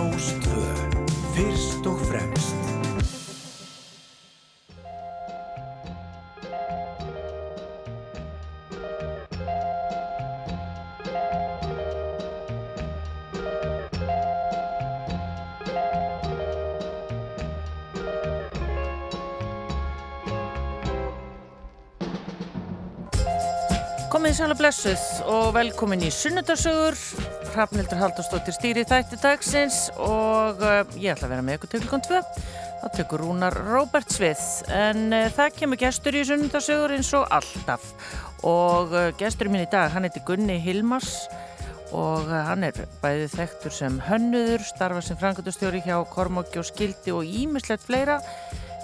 Rástvö, fyrst og fremst. Komið sæla blessuð og velkomin í Sunnundarsögur. Hrafnildur Haldarsdóttir stýri þætti dagsins og uh, ég ætla að vera með ykkur til klukkan 2. Það tekur Rúnar Róbert Svið en uh, það kemur gestur í Sunnundarsögur eins og alltaf. Og uh, gesturinn minn í dag, hann heiti Gunni Hilmars og hann er bæðið þekktur sem hönnuður, starfa sem frangöndustjóri hjá Kormóki og Skildi og ímislegt fleira.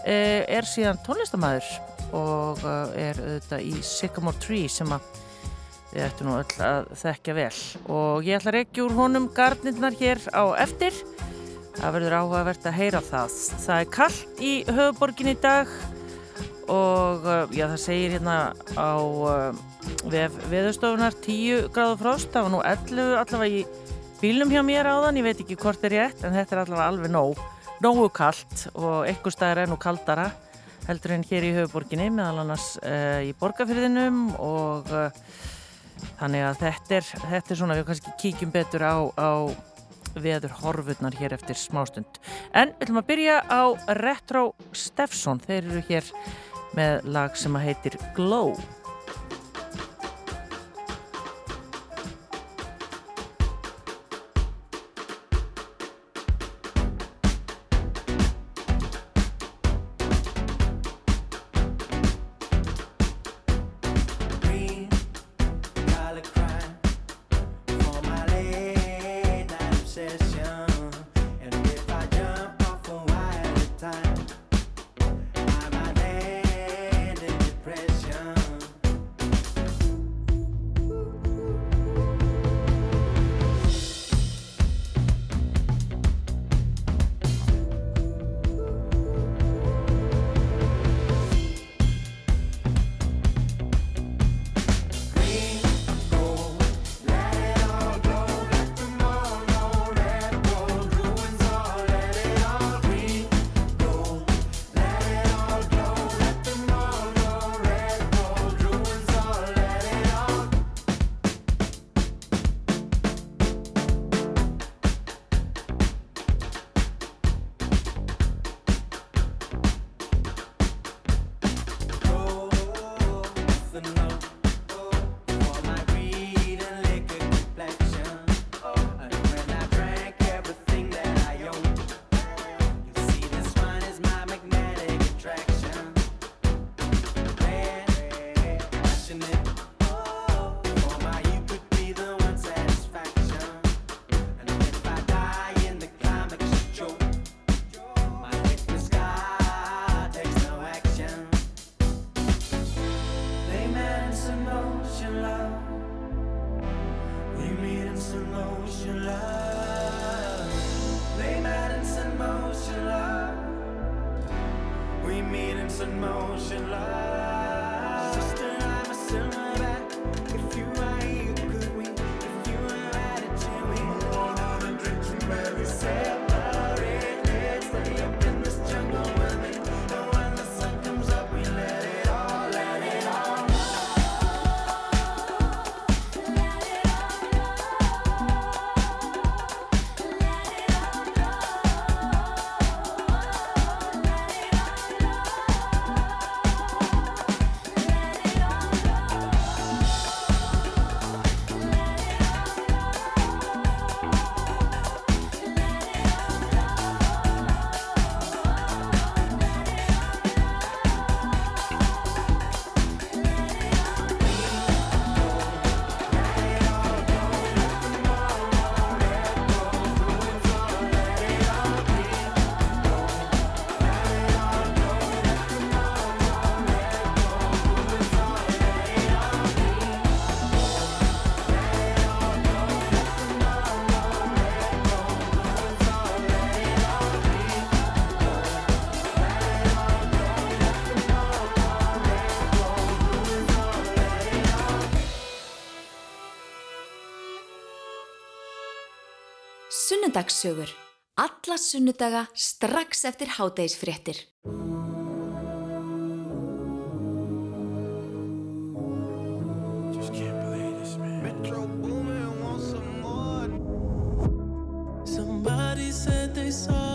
Er síðan tónlistamæður og er auðvitað í Sycamore Tree sem að við ættum nú öll að þekkja vel. Og ég ætla að reykja úr honum gardnirnar hér á eftir. Það verður áhugavert að heyra það. Það er kallt í höfuborgin í dag og já það segir hérna á vef veðurstofunar 10 gráður frost. Það var nú 11 allavega í bílum hjá mér áðan, ég veit ekki hvort er rétt en þetta er allavega alveg nóg. Nógu kallt og eitthvað staðar er nú kaldara heldur en hér í höfuborginni meðal annars uh, í borgarfyrðinum og uh, þannig að þetta er, þetta er svona við kannski kíkjum betur á, á veður horfurnar hér eftir smástund. En við ætlum að byrja á Retro Steffson, þeir eru hér með lag sem að heitir Glow Sunnudagssögur Alla sunnudaga strax eftir hádægisfréttir. Somebody said they saw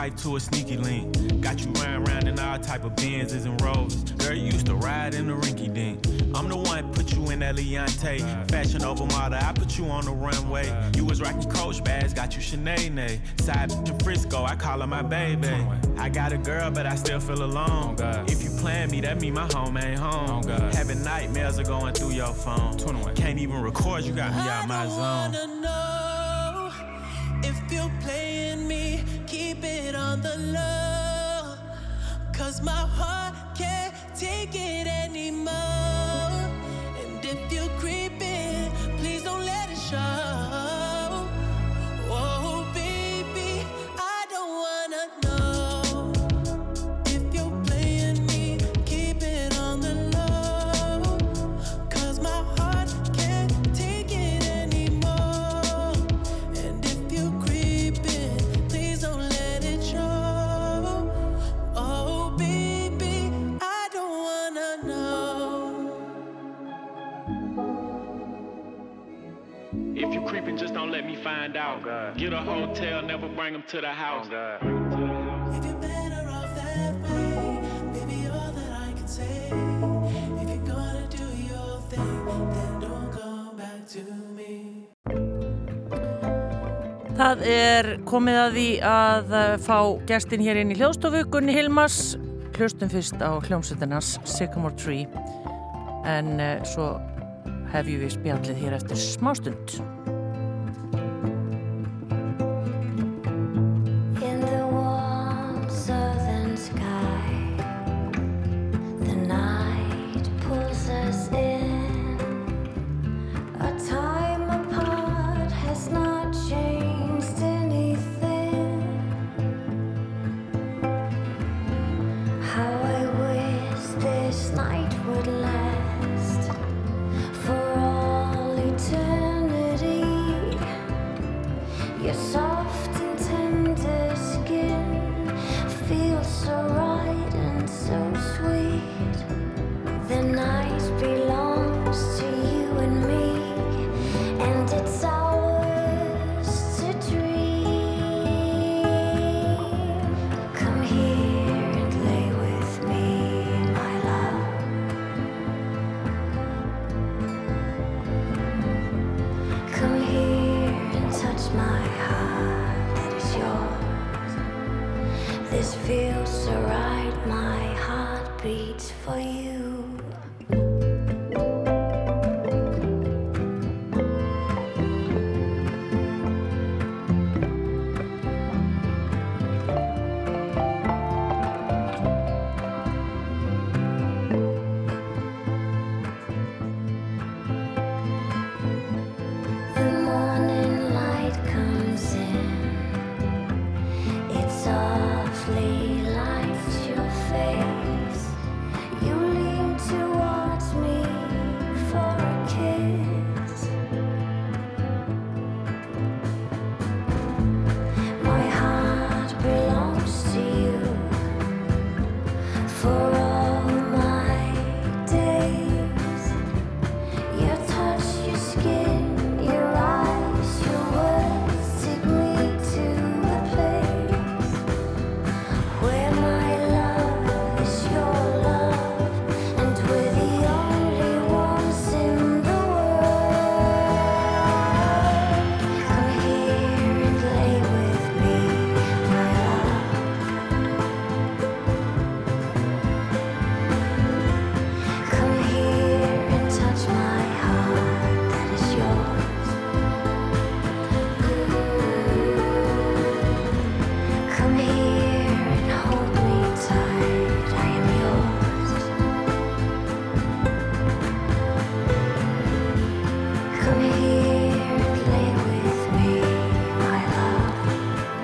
housewife to a sneaky link? Got you riding around in all type of Benzes and Rolls. Girl, you used to ride in the rinky dink. I'm the one put you in that Leontay. Fashion over model, I put you on the runway. You was rocking Coach bags, got you Sinead. Side in Frisco, I call her my baby. I got a girl, but I still feel alone. If you plan me, that mean my home ain't home. Having nightmares are going through your phone. Can't even record, you got me out my zone. The low. Cause my heart Get a hotel, never bring them to the house. If you're better off that way, baby, all that I can say. If you're gonna do your thing, then don't come back to me. Það er komið að því að eh, fá gestin hér inn í hljóðstofu Gunni Hilmas, hlustum fyrst á hljómsveitinans Sycamore Tree en uh, svo hefjum við spjallið hér eftir smástund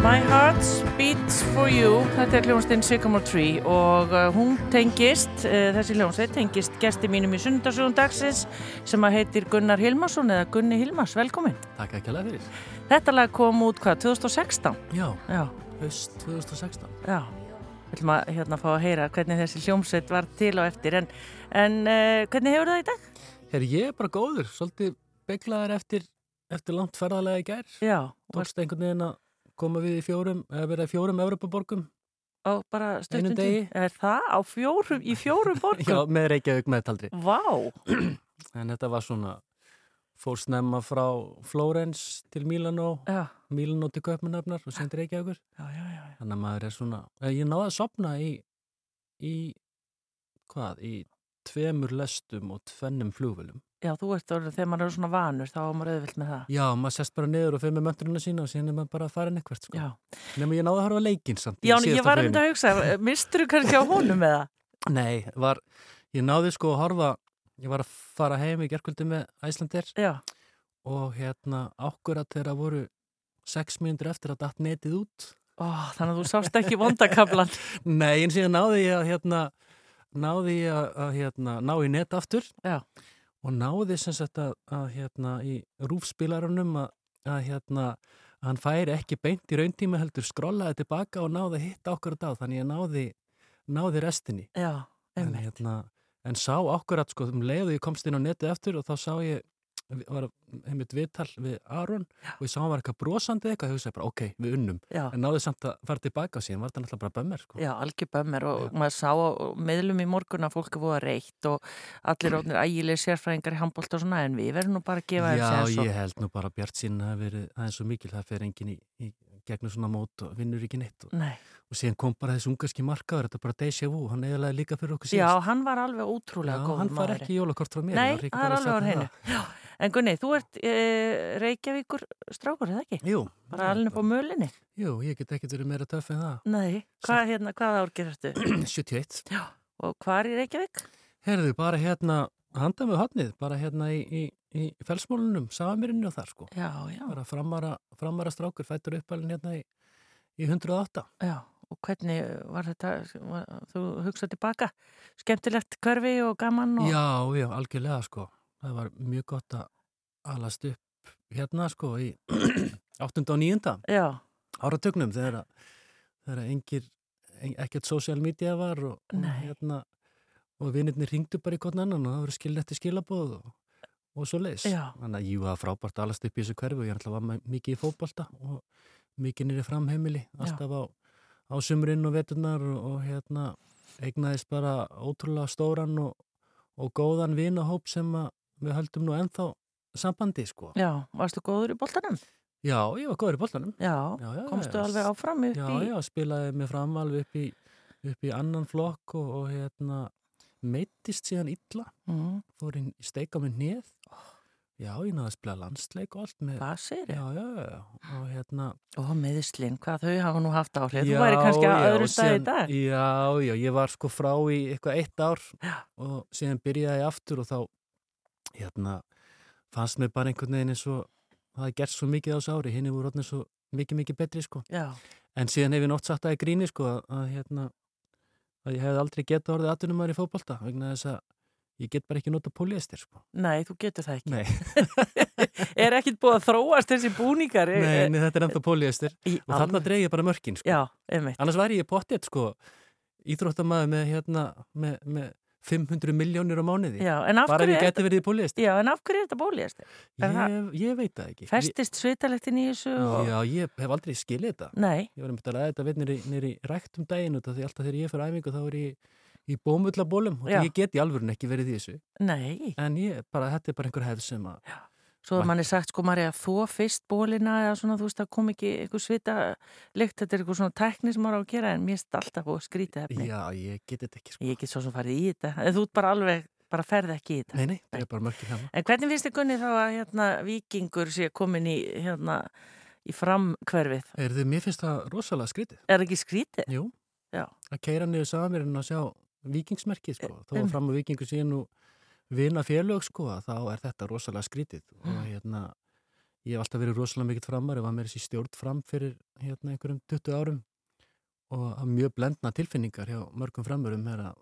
My Heart Beats for You þetta er hljónstinn Sycamore Tree og uh, hún tengist, uh, þessi hljónsveit tengist gesti mínum í sundarsögun dagsins sem að heitir Gunnar Hilmarsson eða Gunni Hilmars, velkomin Takk ekki alveg fyrir. Þetta lag kom út hvað, 2016? Já, Já, haust 2016. já Við ætlum að hérna fá að heyra hvernig þessi hljómsveit var til og eftir en, en uh, hvernig hefur það í dag? Herri, ég er bara góður, svolítið beglaður eftir, eftir langt ferðalega í gær. Já, Tókst einhvern veginn að koma við í fjórum, eða vera í fjórum Evropaborgum. og bara stundum degi. Er það á fjórum, í fjórum borgum? Já, með Reykjavík meðtaldri. Vá, En þetta var svona, fór snemma frá Flórens til Mílanó, Mílanó til Köpmanöfnar og sen til Reykjavíkur. já, já, já. Þannig að maður er svona, ég náði að sopna í, í, hvað, í tveimur lestum og tvennum flugvölum. Já, þú ert orðið, þegar maður er svona vanur þá er maður auðvilt með það. Já, maður sest bara niður og fyrir með möndurina sína og síðan er maður bara að fara nekkvert, sko. Já, Nefnum ég náði að horfa leikinn samt Já ég var um fluginu. að hugsa, mistur þú kannski á honum með það? Nei, var, ég náði sko að horfa, ég var að fara heim í gerkvöldi með Æslandir Já, og hérna ákvörða þegar það voru sex mínútur eftir að datt netið út. Ó, þannig að þú sást ekki vondakablan. Nei, en síðan náði ég að hérna, náði ég að, að hérna, ná í net aftur Já. og náði sem sagt að, að hérna í rúfspilarunum að, að hérna að hann færi ekki beint í rauntíma heldur skrollaði tilbaka og náði að hitta okkur á þannig að ég náði, náði restinni Já, en, hérna, en sá akkurat sko um leiðu ég komst inn á netið eftir og þá sá ég var einmitt viðtal við Aron og ég sá hann var eitthvað brosandi eitthvað og ég hugsaði bara ok, við unnum. Já, en náði samt að fara tilbaka og síðan var þetta náttúrulega bara bömmir sko. já, algjör bömmir og Já. maður sá meðlum í morgun að fólk er búið að reitt og allir ótnir ægileg sérfræðingar í handbólt og svona en við verðum nú bara að gefa Já, séns og- ég held nú bara að Bjart sín hafi verið aðeins svo mikil það fer enginn í, í gegnum svona mót og vinnur ekki neitt og, Nei, og síðan kom bara þessi ungarski markaður þetta er bara déjà vu, hann eðalega líka fyrir okkur já, síðast hann var alveg ótrúlega Já, góður hann far ekki jólakort frá mér Nei, ekki það er alveg á það. En Gunni, þú ert e, Reykjavíkur strákur, eða ekki? Jú, Bara alveg upp á mölinni? Jú, ég get ekkert verið meira töff en það Nei, hvað, hérna, hvað árgir ertu? 71 Og hvað er í Reykjavík? Herðu, bara hérna, handa með hotnið, bara hérna í, í, í felsmólunum, safamirinu og þar sko. Já, já, Bara framara, framara strákur, fættur uppalinn hérna í, í 108. já. Og hvernig var þetta, var, þú hugsað tilbaka? Skemmtilegt hverfi og gaman og... Já, já, algjörlega sko. Það var mjög gott að alast upp hérna sko í 8. og 9. Já, áratögnum þegar að, engir, en, ekkert social media var og, og hérna og vinnirni ringdu bara í hvern annan og það voru skil eftir skilabóð og, og svo leis. Já. Þannig að það var frábært að alast upp í þessu hverfi og ég að var mikið í fótbolta og mikið nýri framheimili, alltaf á, á sumrinn og veturnar og, og hérna eignaðist bara ótrúlega stóran og, og góðan vinahóp sem við höldum nú ennþá sambandi sko. já, varstu góður í boltanum? Já, ég var góður í boltanum. Já, Já, já, komstu já, alveg áfram upp Já, í... já, spilaði mig fram alveg upp í, upp í annan flokk og, og hérna meittist síðan illa, Mm, fór inn í steika með hnið. Já, ég náði að spila landsleik og allt með... hvað segir Já, já, já, og hérna... Og meðslinn, hvað þau hafa nú haft áhrif. Þú væri kannski á öðru stað í dag. Já, já, ég var sko frá í eitthvað eitt ár Já. og síðan byrjaði ég aftur og þá hérna fannst mér bara einhvern veginn eins og það hafði gert svo mikið á þessu ári, henni voru orðin svo mikið, mikið betri sko. Já, En síðan hef ég nótt sagt það í gríni sko að, að hérna að ég hefði aldrei getað orðið atvinnumar ég get bara ekki nota polyester sko. nei, þú getur það ekki. Nei, er ekkit búið að þróast þessi búningar? nei, nei, þetta er ennþá polyester Í og þarna ég bara mörkin sko. Já. Annars væri ég pottet sko íþróttamæður með hérna með, með 500 miljónir á mánuði Já, en af bara er geti verið í polyester Já, en af hverju er þetta bóliðast? það- ég, ég veit það ekki Festist svitalektin í þessu? Og... Já, ég hef aldrei skilið þetta Nei, Ég var um að ræða þetta við nýri, rækt um daginn út af því alltaf þegar ég fyrir æfingu þá er ég í bómullabólum og Já. ég get í alvörun ekki verið í þessu nei. en ég, bara, þetta er bara einhver hefð sem að Svo er manni sagt, sko, Marja, þó fyrst bólina eða svona, þú veist, það kom ekki eitthvað svita lykt, þetta er eitthvað svona tekni sem maður á að gera, en mér er alltaf búið skrítið efni. já, ég get þetta ekki sko. Ég get svo sem farið í þetta, en þú ert bara alveg, bara ferð ekki í þetta. Nei, nei, það er bara mörkið hérna En hvernig finnst þið Gunni þá að hérna, vikingur sé komin í, hérna, í framkverfið? Er þið, mér finnst það rosalega skrítið Er ekki skrítið? Jú, Já. að keira niður samirinn að sjá vikingsmerkið sko. þó Um. að fram á vikingu síðan nú vina félög sko, að þá er þetta rosalega skrítið og Mm. hérna ég hef alltaf verið rosalega mikill framar ég var með þessi stjórn fram fyrir hérna einhverjum 20 árum og haf mjög blendna tilfinningar hjá mörgum framurum er að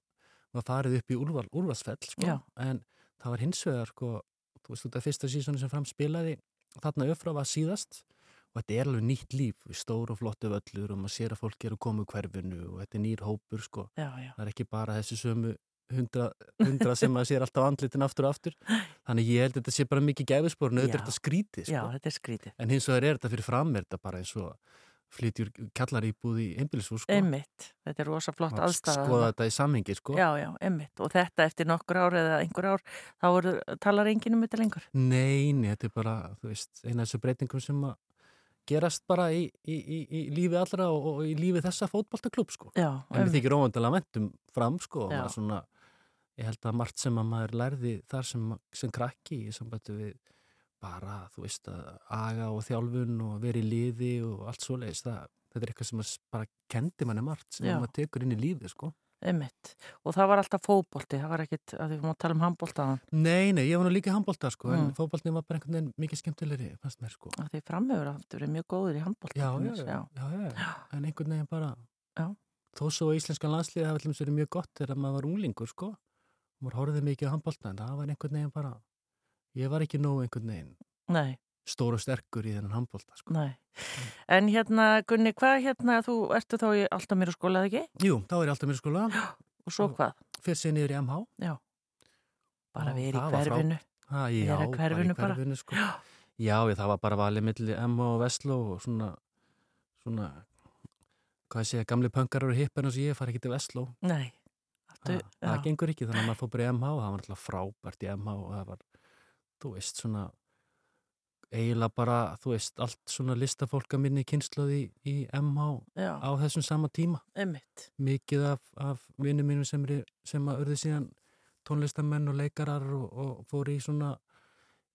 var farið upp í úrval, úrvalsfell sko. En það var hins vegar sko, þú veist þetta fyrsta sísoni sem fram spilaði þarna öfra var síðast og þetta er alveg nýtt líf, stór og flottu völlur og maður sér að fólk er að koma úr hverfinu og þetta er nýr hópur sko Já, já. það er ekki bara þessi sömu hundra, hundra sem maður sér alltaf andlitin aftur og aftur þannig ég held að þetta sé bara mikið er Já. þetta skrítið Já, sko. þetta er skrítið. en hins vegar er þetta fyrir fram er þetta bara eins og flytjur kallar íbúð í einbýlisús sko. Emmitt, þetta er rosa flott aðstæða. skoða þetta í samhengi sko. Já, já, emmitt. Og þetta eftir nokkur ár eða einhver ár, þá er, talar enginn um þetta lengur. nei, nei, þetta er bara þú veist, eina af þessu breytingum sem að gerast bara í, í, í, í lífi allra og, og í lífi þessa fótboltaklub sko. Já, en við þykir óvandilega mentum fram sko, og maður svona, ég held að margt sem að maður lærði þar sem, sem krakki í sambandi við bara, þú veist, að aga og þjálfun og vera í liði og allt svoleiðis, það, þetta er eitthvað sem bara kendi manni margt sem Já. maður tekur inn í lífið, sko. Emmitt. Og það var alltaf fótbolti, það var ekkit, að við máum tala um handboltaðan, Nei, nei, ég var nú líka handbólta, sko, en Mm. fótboltni var bara einhvern veginn mikið skemmtilegri, fannst mér, sko. að því framöfur aftur er mjög góður í handbolta. Já, já, já, já, já, en einhvern veginn bara, Já. þó svo að íslenskan landslið hafa allum verið mjög gott þegar maður var unglingur, sko, maður horfði mikið á handbólta, en það var einhvern veginn bara, ég var ekki nóg einhvern veginn Nei, stór og sterkur í þennan handbólta, sko. nei. En hérna, Gunni, hvað hérna, þú ertu þá í alltaf mér skóla, eða ekki? Jú, þá er ég alltaf mér skóla, Og svo Já. hvað? fyrir sig niður í MH. Bara Og verið í hverfinu. Ha, já, Vera í hverfinu bara. bara hverfinu, sko. Já, ég, það var bara valið milli MH og Vestló og svona, svona, hvað segja, gamli pönkar eru hippin og ég fari ekki til Vestló. Nei. Aftur, Það, það gengur ekki, þannig að maður fór bara í MH og það var alltaf frábært í MH og það var, þú veist, svona eiginlega bara, þú veist, allt svona listafólk að minni kynnslóði í MH já, á þessum sama tíma. emmitt. Mikið af, af vinnum mínum sem, eru- sem að urðu síðan tónlistamenn og leikarar og, og fóru í svona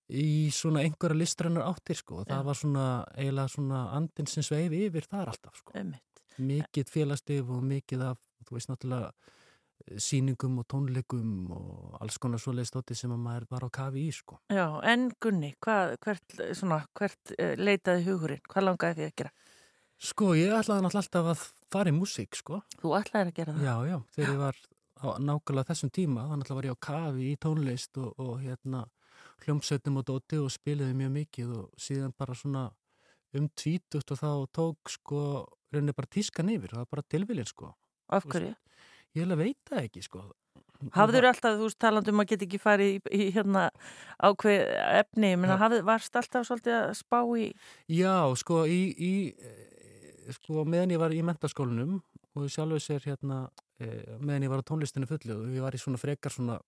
í svona einhverja listrænar áttir sko og það var svona eiginlega svona andin sem sveif yfir þar alltaf sko Emmitt. mikið félagstif og mikið af, þú veist náttúrulega eh, sýningum og tónleikum og alls konar svoleiðis stóti sem að maður var á kafi í sko. Já, en Gunni, hvað, hvert, svona, hvert uh, leitaði hugurinn? Hvað langaði því að gera? Sko, ég ætlaði náttúrulega alltaf að fara í músík sko. Þú ætlaði að gera það? Já, já, þegar ég var á nákvæmlega þessum tíma, þannig að var ég á kafi í tónlist og, og hérna hljómsveitum og dóti og spilaði mjög mikið og síðan bara svona um tvítugt og þá tók sko rauninni bara tískan yfir, það var bara tilviljun sko. Af hverju? Ég hef veit það ekki sko. Hafður alltaf, þú veist, talandi um að geta ekki farið í, í hérna ákveð efni, menn að varst alltaf svolítið að spá í, Já, sko, í, í eh, sko, meðan ég var í mentaskólanum og sjálfur sér hérna eh, meðan ég var á tónlistinu fullu og ég var í svona frekar svona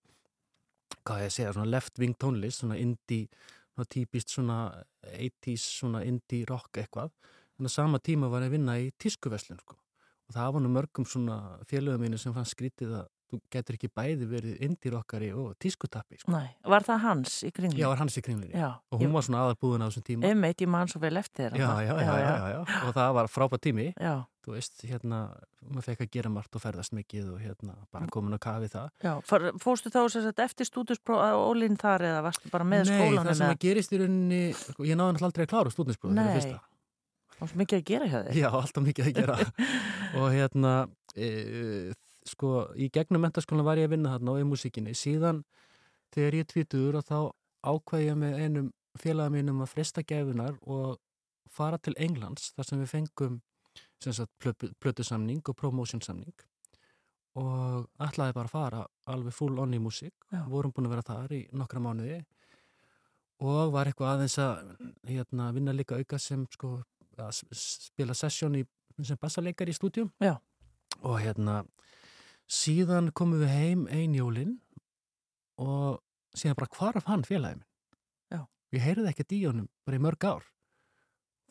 hvað ég að segja, svona left wing tónlist svona indie, svona típist svona 80s svona indie rock eitthvað en á sama tíma var ég að vinna í tískuveslun sko. Og það var nú mörgum svona félögum mínu sem fann skrítið að þú getur ekki bæði verið indie rockari og tískutappi sko. Nei, var það hans í kringlu? Já, var hans í kringlinni Já, og hún var svona aðalbúðin á þessum tíma. Einmitt, ég man svo vel eftir þér já, já, já, já, já, já, og það var frábært tími. Já, þú veist, hérna, maður fekk að gera margt og ferðast mikið og hérna, bara komin að kafi það. Já. Fór, Fórstu þá sem sagt eftir stúdinspróf Ólín þar eða varstu bara með Nei, skólanum? það sem að gerist í rauninni sko, ég náði náttúrulega aldrei að klára stúdinspróf Svo mikið að gera hjá þér. Já, alltaf mikið að gera. Og hérna e, sko, í gegnum mentaskólan var ég að vinna þarna og í músíkinni. Síðan þegar ég tvítur og þá ákveði ég með einum félaga mínum að fresta gefunar og fara til Englands þar sem við fengum sem sagt plötu- plötusamning og promotionsamning og ætlaði bara að fara alveg full on í músík. Já. vorum búin að vera þar í nokkra mánuði. Og var eitthvað aðeins að hérna, vinna líka auka sem sko, að spila sessjón í, sem bassaleikar í stúdjum Já. og hérna síðan komum við heim ein jólin og síðan bara hvarf hann Já. ég heyrði ekkert í honum bara í mörg ár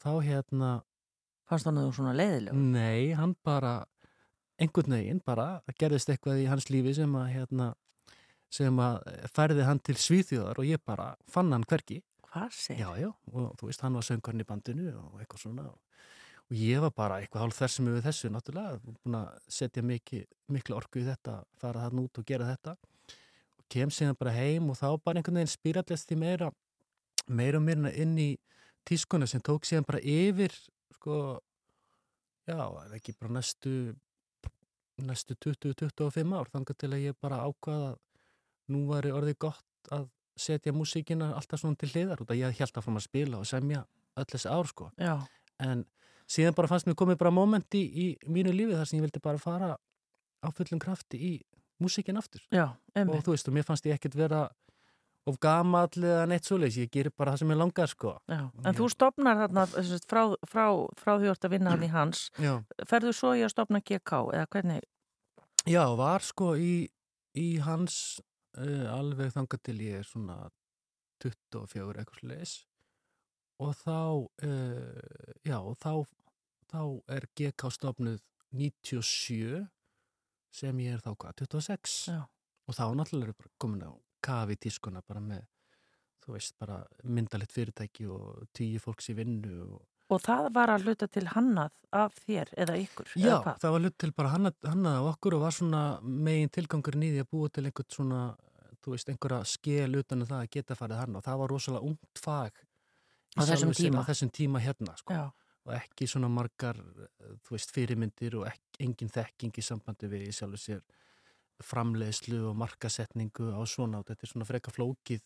þá hérna Fannst hann þú svona leiðileg? Nei, hann bara einhvern veginn bara gerðist eitthvað í hans lífi sem að hérna, sem að færði hann til Svíþjóðar og ég bara fann hann hvergi Hvað segir? já, já, og þú veist, hann var söngarn í bandinu og eitthvað svona og, ég var bara eitthvað hálf þessum við þessu náttúrulega, búin að setja mikið, miklu orku í þetta, fara þarna út og gera þetta og kem síðan bara heim og þá bara einhvern veginn spýrallest því meira meira og meira inn í tískuna sem tók síðan bara yfir sko já, er ekki bara næstu næstu 20-25 ár þangar til að ég bara ákvaða að nú var orðið gott að setja músíkina alltaf svona til hliðar út að ég held að fram að spila og semja öll þessi ár sko Já, en síðan bara fannst mér komið bara moment í, í mínu lífi þar sem ég vildi bara fara á fullum krafti í músíkin aftur já, og þú veist og mér fannst ég ekkert vera of gamall eða neitt svoleiðis, ég gerir bara það sem ég langar sko Já. En þú stopnar þarna frá, frá, frá því ert að vinna hann í hans. Já, Ferðu svo í að stopna GK eða hvernig? Já var sko í, í hans alveg þangað til ég er svona 24 eitthvað sliðis og þá uh, já, þá þá er GK stofnuð 97 sem ég er þá hvað, 26 Já. og þá náttúrulega er bara komin á kafi tískuna bara með þú veist, bara myndalitt fyrirtæki og tíu fólks í vinnu og Og það var að hluta til hannað af þér eða ykkur? Já, eða það var hlut til bara hannað, hannað á okkur og var svona megin tilgangurinn í því að búa til einhvern svona, þú veist, einhverja skil utan um það að geta farið hann og það var rosalega ungt fag Á þessum tíma? þessum tíma hérna, sko, Já, og ekki svona margar, þú veist, fyrirmyndir og ekki, engin þekking í sambandi við í sjálfu sér framleiðslu og markasetningu á svona og þetta er svona freka flókið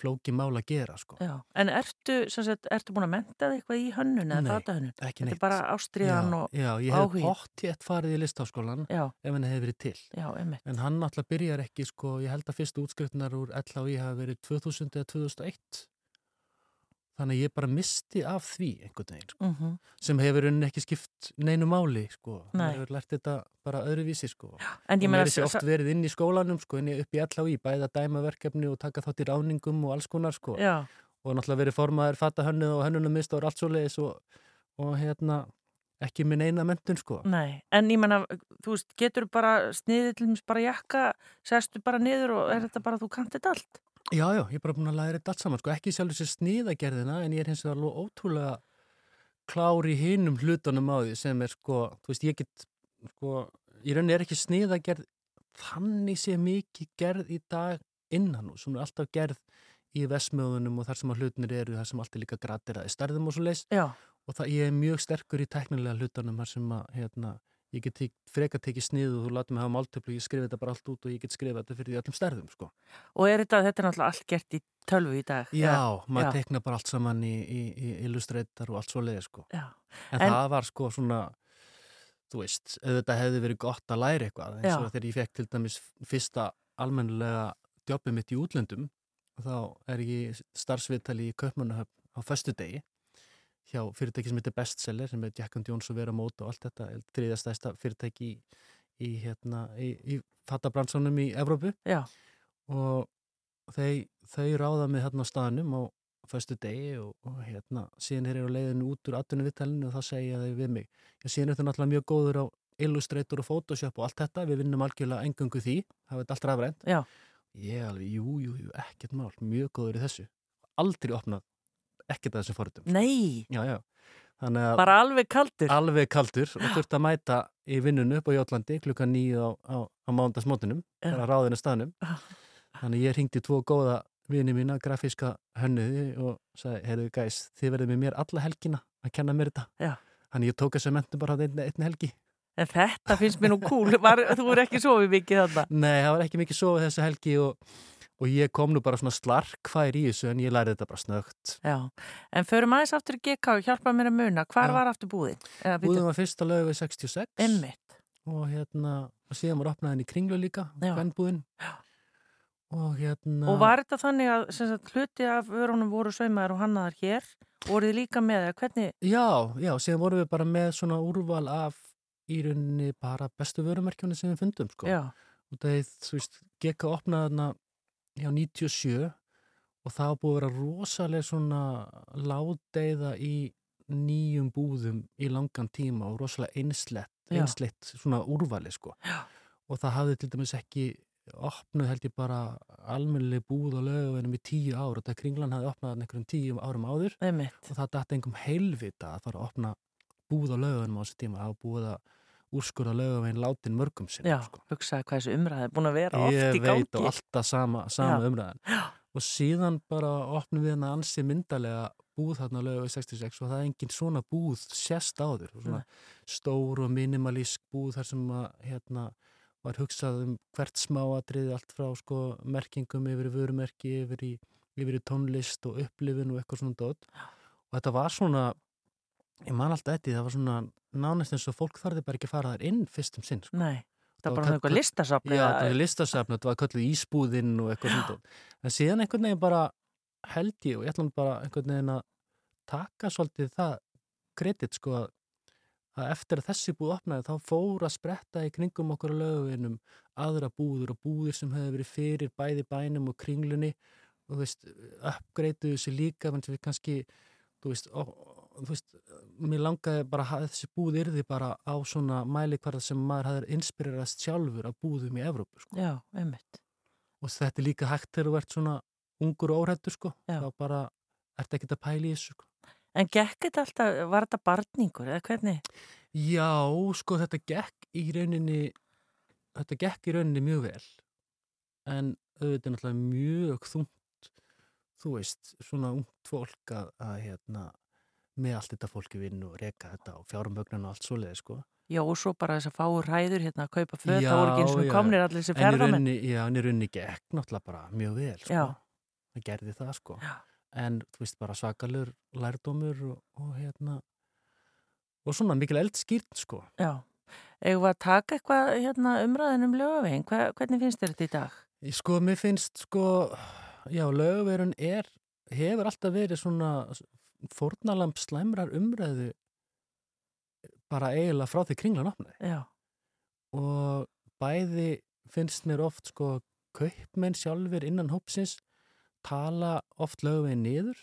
flókið mál að gera, sko já. En ertu, sagt, ertu búin að menta þig eitthvað í hönnun eða Nei, fatahönnun? ekki Þetta neitt er bara ástriðan og... já, ég hef áhugi. pottjett farið í listáskólan Já, ef henni hefði verið til já, einmitt. En hann náttúrulega byrjar ekki, sko, ég held að fyrstu útskriftunar úr LHI hafa verið 2000 eða 2001. Þannig að ég bara misti af því einhvern veginn, sko, Mm sem hefur unni ekki skipt neinu máli, sko. Nei. Hefur lært þetta bara öðruvísi, sko. En ég er sér oft verið inn í skólanum, sko, inn í, upp í LHI, bæða dæma verkefni og taka þátt í ráningum og alls konar, sko. Já, Og náttúrulega verið formaður fatta hönnu og hönnunumist og allt svo leiðis og, og hérna, ekki minn eina mentun, sko. nei. En ég meina, þú veist, getur bara sniðið til mér bara jakka, sestu bara niður og er þetta bara þú kannt þetta allt? Já, já, ég er bara búin að læra þetta allt saman, sko, ekki sjálfur sér sniðagerðina en ég er hins vegar alveg ótrúlega klár í hinum hlutunum á því sem er sko, þú veist, ég get sko, í rauninni er ekki sniðagerð þannig sé mikið gerð í dag innan og er alltaf gerð í vesmöðunum og þar sem að hlutinir eru þar sem allt er líka gratir að stærðum og svo leis Já, og það, ég er mjög sterkur í teknilega hlutunum þar sem að, hérna, ég get freka tekið snið og þú látum mig hafa máltöflu ég skrifa þetta bara allt út og ég get skrifa þetta fyrir því öllum stærðum, sko. og er þetta, þetta er náttúrulega allt gert í tölvu í dag? Já, eða? maður já. tekna bara allt saman í, í, í illustreitar og allt svo leiði sko. En, En- það var sko svona, þú veist, auðvitað hefði verið gott að læra eitthvað eins og þegar ég fekk til dæmis fyrsta almennilega jobbið mitt í útlöndum þá er ég starfsviðtali í Kaupmannahöfn á föstudegi hjá fyrirtæki sem heitir Bestseller sem er Jack and Jones og Vera Móta og allt þetta þriðja stærsta fyrirtæki í, í, hérna, í, í fattabransanum í Evrópu já, og þau, þau ráða mig þarna á staðnum og, föstu degi og, og hérna, síðan er ég á leiðinu út úr atvinni viðtalinu og þá segja þau við mig. Já, síðan er þetta náttúrulega mjög góður á Illustrator og Photoshop og allt þetta, við vinnum algjörlega engungu því, það veit allt rafrænt. Já. Ég alveg, jú, jú, jú, ekkert mál, mjög góður í þessu. Aldrei opnað, ekkert að þessum forritum. Nei, Já, já. Þannig að bara alveg kaldur. alveg kaldur og þurfti að mæta í vinnunu upp á Jótlandi klukkan nýju á, á, á mándagsmótinum, Já. bara ráðinu staðnum. Þannig ég hringdi tvo góða vini mína, grafíska hönnuði og sagði, heyrðu gæs, þið verðið með mér alla helgina að kenna mér þetta. Já. Þannig ég tók þessu mentum bara einn, einn helgi. En þetta finnst mér nú cool. Var, þú er ekki sofið mikið þarna. Nei, það var ekki mikið sofið þessu helgi og, og ég kom nú bara svona slarkfær í þessu en ég lærið þetta bara snögt. Já. En förum aðeins aftur í GK og hjálpa mér að muna. Hvar Já. var aftur búðin? Búðum var fyrst að lögu við 66 Einmitt. og hérna, og síðan var opnað henni í kringlu líka, hvernbúðin. Og hérna... Og var þetta þannig að sagt, hluti af vörunum voru saumaðar og hannaðar hér? Voruð líka með það? Hvernig? Já, já, síðan vorum við bara með svona úrval af í rauninni bara bestu vörumerkjunni sem við fundum, sko. Já. Og það er, þú veist, gekk að opna þarna hjá 97 og það búið að vera rosalega svona ládeiða í nýjum búðum í langan tíma og rosalega einslett, Já. einslett svona úrvali, sko. Já. Og það hafði til dæmis ekki opnuð held ég bara almennileg búð á lögavenum í tíu ár og það kringlan hafði opnað einhverjum tíu árum áður Einmitt. og það dætti engum heilvita að fara að opna búð á laugunum á þessu tíma það var búið að úrskurða laugavegin látin mörgum sinni Já, hugsaði hvað þessu umræði er búin að vera oft ég í gangi. veit og alltaf sama, sama Já. umræðan. Og síðan bara opnum við hana ansi myndalega búð þarna laugavi 66 og það er engin svona búð sérst áður svona stór og minimalísk búð þar sem að hérna var hugsað um hvert smáatriði allt frá sko merkingum yfir vörumerki yfir í, yfir í tónlist og upplifin og eitthvað svona dót. Og þetta var svona ég man alltaf þetta, það var svona nánast eins og fólk þarði bara ekki að fara þar inn fyrst um sinn sko. Nei, það Það var bara svona eitthvað listasafn. Já, þetta var listasafn, þetta var kölluð ísbúðinn og eitthvað svona en síðan einhvern veginn bara held ég og ég ætlum bara einhvern veginn að taka svolítið það kredit sko að að eftir að þessi búð opnaði þá fór að spretta í kringum okkur á löguvinum aðra búður og búðir sem hefði verið fyrir bæði bænum og kringlunni og þú veist, uppgreituðu þessi líka menn sem við kannski, þú veist, þú veist, mér langaði bara að þessi búð yrði bara á svona mælikvarða sem maður hafði inspirerast sjálfur af búðum í Evrópu, sko. Já, einmitt. Og þetta er líka hægt þegar þú ert svona ungur og óhættur, sko. Já. Þá bara ert ekki að pæla í þessu, sko. En gekk þetta alltaf, var þetta barningur eða hvernig? Já, sko, þetta gekk í rauninni, þetta gekk í rauninni mjög vel, en auðvitað er náttúrulega mjög þungt, þú veist, svona ungt fólk að, að hérna, með allt þetta fólki vinnu og reka þetta og fjármögnan og allt svoleiði, sko. Já, og svo bara þess að fáur ræður hérna að kaupa föt, ekki eins og já. komnir allir þessi rauninni, já, en í rauninni gekk náttúrulega bara mjög vel, sko. Já. Það gerði það, sko. Já. En, þú veist, bara svakalur lærdómur og, og hérna, og svona mikil eldskýrt, sko. Já. Eða taka eitthvað hérna, umræðin um lögavegin, Hva, hvernig finnst þér þetta í dag? Ég Sko, mér finnst, sko, já, lögverun er, hefur alltaf verið svona fórnalamb slæmrar umræðu bara eiginlega frá því kringlan opnaði. Og bæði finnst mér oft, sko, kaupmenn sjálfur innan hópsins tala oft lögveginn niður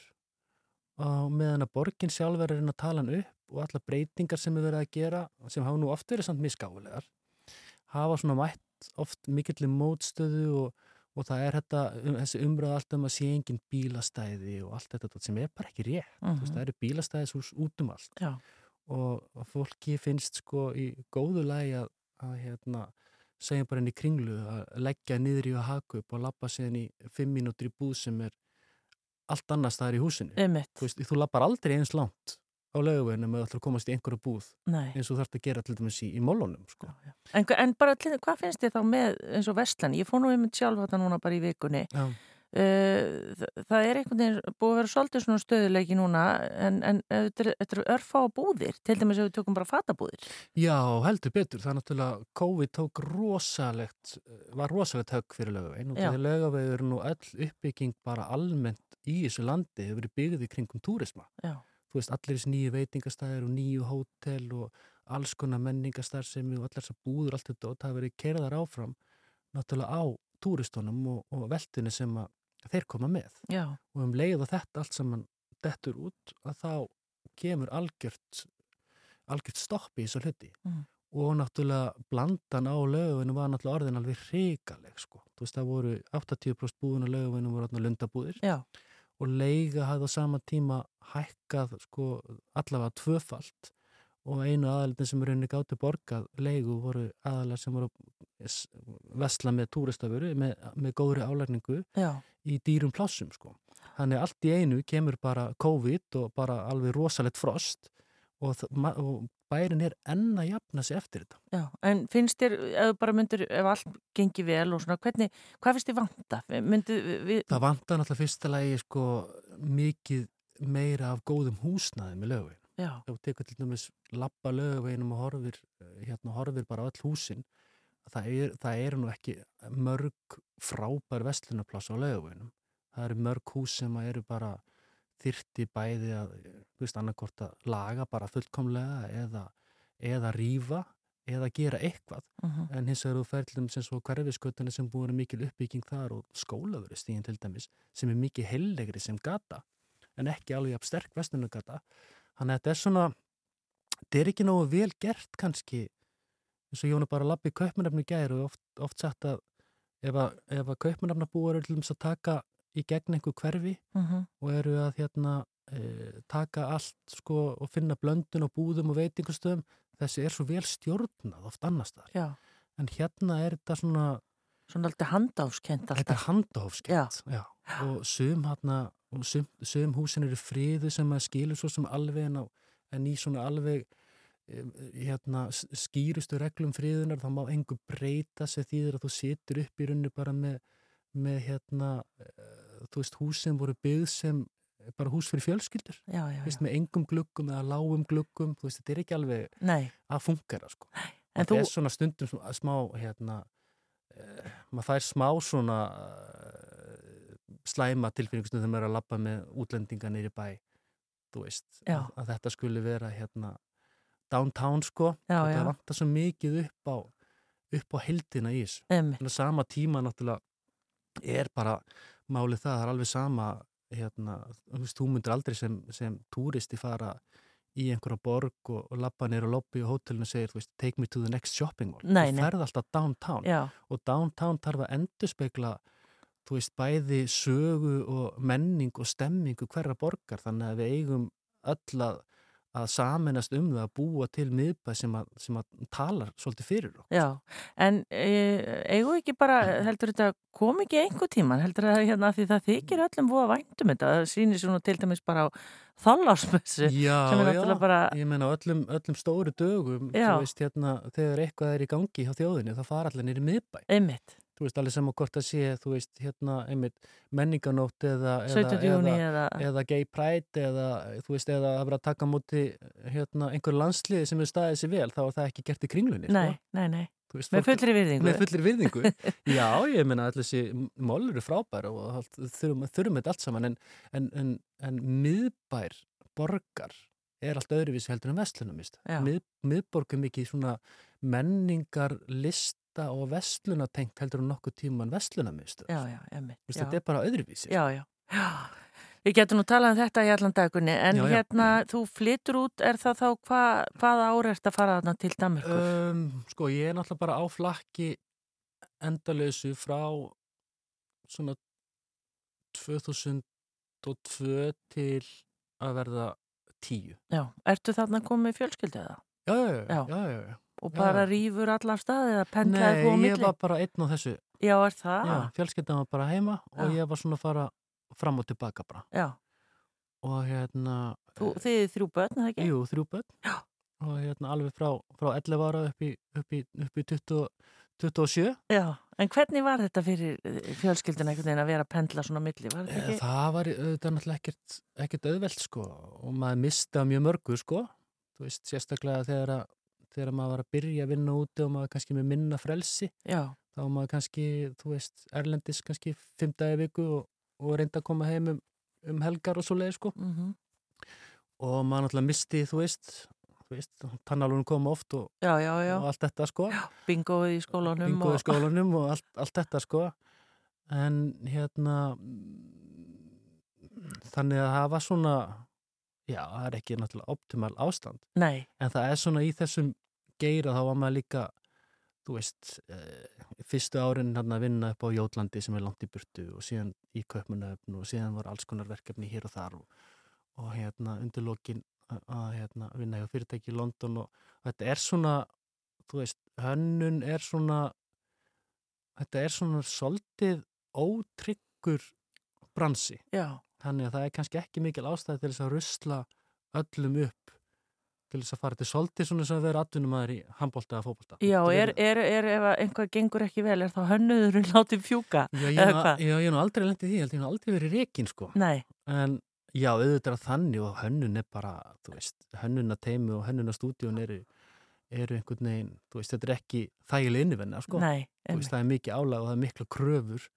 og meðan að borgin sjálfur er reyna að tala hann upp og alla breytingar sem er verið að gera sem hafa nú oft verið samt misgáfulegar hafa svona mætt oft mikill mótstöðu og, og það er þetta, um, þessi umræða allt um að sé engin bílastæði og allt þetta sem er bara ekki rétt, mm Mhm. veist, það eru bílastæðishús út um allt já, og, fólki finnst sko í góðu lagi að, að hérna, segja bara inn í kringlu að leggja niður í að haku upp og lappa síðan í fimm mínútur í búð sem er allt annars staðar í húsinu einmitt. þú veist, þú lappar aldrei eins langt á löguveginu með að að komast í einhverju búð Nei. eins og þú þarfst að gera til dæmis í, í mólunum sko. Já, já. En, en bara, hvað finnst þér þá með eins og Vestlan? Ég fór nú einmitt sjálf þetta núna bara í vikunni. Uh, það, það er einhvern veginn búið að vera svolítið svona stöðuleiki núna en, en þetta er- þetta eru örfá búðir, til dæmis ef við tökum bara fatabúðir. Já, heldur betur. Það er náttúrulega, COVID tók rosalegt, var rosalegt högg fyrir lögavegin og lögavegur er nú öll uppbygging bara almennt í þessu landi hefur verið byggðið kringum túrisma. Já. Þú veist, allir þessi nýju veitingastæðir og nýju hótel og alls konar menningastarfsemi og allar þessar búður, allt þetta og það verið kerðar áfram náttúrulega á túristunum og, og veltunni sem að þeir koma með. Já, og um leið og þetta allt saman dettur út að þá kemur algjört algjört stopp í þessu hluti. Mm. og náttúrulega blandan á löguvinu var náttúrulega orðin alveg hrikaleg sko. þú veist það voru 80% búin á löguvinu voru lundabúðir. Já, og leiga hafði á sama tíma hækkað sko allavega tvöfalt og einu aðaldin sem er unni gátti borgað leigu voru aðalar sem voru vesla með túristafuru með, með góðri álægningu í dýrum plássum sko. Þannig allt í einu kemur bara COVID og bara alveg rosalegt frost og, og bærin er enn að jafna sig eftir þetta. já. En finnst þér, ef myndir, ef allt gengi vel og svona, hvernig, hvað finnst þér vanta? Myndi, við, Það vantar náttúrulega fyrsta lagi sko mikið meira af góðum húsnaði með lögvegin. já, Ef þú tekur til dæmis lappa lögveginum og horfir, hérna, horfir bara öll húsin, það er, það er nú ekki mörg frábær vestlunarpláss á lögveginum. Það eru mörg hús sem eru bara þyrti bæði að, þú veist, annarkort að laga bara fullkomlega eða, eða rífa eða gera eitthvað. mhm, En hins vegar þú ferðlum sem svo hverfiskötunni sem búin mikil uppbygging þar og skólaverustíðin til dæmis sem er mikið heillegri sem gata en ekki alveg af sterk vestunugata. Þannig að þetta er svona, þetta er ekki nógu vel gert kannski eins og Jónu bara lappi kaupmannafni gæri og oft, oft sagt að ef að, að kaupmannafnabúar eru til dæmis að taka í gegn einhver hverfi mhm, og eru að hérna e, taka allt sko og finna blöndun og búðum og veitingustöðum þessi er svo vel stjórnað oft annars þar já. en hérna er þetta svona Svona alltaf handáfskent þetta alltaf. er handahófskent já. og sum og sum, sum húsin eru friðu sem að skilur svo sem alveg en, á, en í svona alveg hérna skýrustu reglum friðunar þá má engu breyta sem þýðir að þú situr upp í runni bara með, með hérna uh, þú veist hús sem voru byggð sem bara hús fyrir fjölskyldur. Já, já, veist, með engum gluggum eða lágum gluggum þú veist, þetta er ekki alveg Nei, að fungera sko. en þetta þú, er svona stundum smá hérna uh, maður fær smá svona uh, slæma tilfinningustundum þegar maður er að labba með útlendinga nýri bæ þú veist, að, að þetta skuli vera hérna downtown sko. Þetta vantar svo mikið upp á upp á heldina í þessu. Sama tíma náttúrulega er bara málið það, það er alveg sama hérna, þú veist, þú myndir aldrei sem, sem túristi fara í einhverja borg og, og labba neyra lobby og hótelinu segir, þú veist, take me to the next shopping mall. Nei, þú ferð alltaf downtown já, og downtown þarf að endurspegla þú veist, bæði sögu og menning og stemmingu hverra borgar. Þannig að við eigum öll að, að saminast um það að búa til miðbæð sem að, sem að talar svolítið fyrir okkur. já. En e, eigum ekki bara, heldur þetta kom ekki einhver tíman, heldur það hérna því það þykir öllum búa væntum þetta, það sýnir svona til dæmis bara á þállásmessu Já, sem er já, náttúrulega bara, ég meina á öllum, öllum stóru dögum, Já. veist, hérna, þegar eitthvað er í gangi hjá þjóðinni, þá fara allir nýri miðbæ. einmitt, Þú veist, allir á hvort að sé, þú veist, hérna, einmitt, menninganótt eða, 17. eða, eða, eða, eða gay pride eða, þú veist, eða að vera að taka á móti, hérna, einhver landsliði sem er staðið sér vel, þá er það ekki gert í kringlunni, nei, nei, nei, Þú veist, með fullri virðingu. með fullri virðingu já, ég meina allir þessi mál eru frábær og þurfum, þurfum þetta allt saman en, en, en, en miðbær borgar er allt öðruvísi heldur en vestlunamist Já. Mið, miðborg er mikið svona menningar lista og vestlunatengt heldur en nokkuð tíman vestlunamist Já, já, einmitt. já. þetta er bara öðruvísi Já, já. já. Við getum nú talað um þetta í allan dagunni, en hérna, þú flyttur út, er það þá, hva, hvaða ári ert að fara þarna til Danmarkur? um, sko ég er náttúrulega bara á flakki endalösu frá svona 2002 til að verða 10 já, ertu þarna komið? Já, já, já, Já. já, já, já. Og bara rýfur allar staði eða pendlaði þú á Nei, milli? ég var bara einn á þessu Já, er það? Já, fjölskyldan var bara heima og Já. ég var svona að fara fram og tilbaka bara Já. og hérna Þú, þið er þrjú börn, er það ekki? Jú, þrjú börn Já. og hérna alveg frá, frá 11 ára upp í, upp í, upp í 20, 27 Já, en hvernig var þetta fyrir eh, fjölskylduna einhvern veginn að vera að pendla svona á milli? Var þetta Eh, ekki? Það var auðvitað náttúrulega ekkert, ekkert auðvelt sko og maður misti af mjög mörgu sko þú veist, sérstaklega þegar, að, þegar maður var að byrja að vinna úti og maður kannski með minna frelsi Já, þá maður kannski, þú veist, erlendis kannski fimm dagi viku og, og reynda að koma heim um, um helgar og svo leið sko. Mm og maður náttúrulega misti, þú veist, tannalunum koma oft og, já, já, já. og allt þetta sko. Bingoið í skólanum bingo og... í skólanum og allt, allt þetta sko. En hérna þannig að var svona já, það er ekki náttúrulega optimal ástand. Nei, en það er svona í þessum geira þá var maður líka þú veist, eh, fyrstu árin hérna að vinna upp á Jótlandi sem er langt í burtu og síðan í Kaupmannöfn og síðan var alls konar verkefni hér og þar og, og hérna undir lokin að- hérna, vinna hjá fyrirtæki í London og þetta er svona þú veist, hönnun er svona þetta er svona svolítið ótryggur bransi. Já, þannig að það er kannski ekki mikil ástæði til þess að rusla öllum upp til þess að fara til svolítið svona sem að vera atvinnumæður í handbólta eða fótbolta já, er, er, er ef að einhvað gengur ekki vel, er þá hönnuðurinn látið fjúka? Já, ég hef nú aldrei lendið því, ég held ég hef nú aldrei verið reikin sko. Nei, En já, auðvitað þannig og hönnun er bara, þú veist, hönnuna teimi og hönnuna stúdíun eru, eru einhvern veginn, þú veist, þetta er ekki þægileg innivenna, sko. nei, Þú veist, það er mikið álag og það er mikla kröfur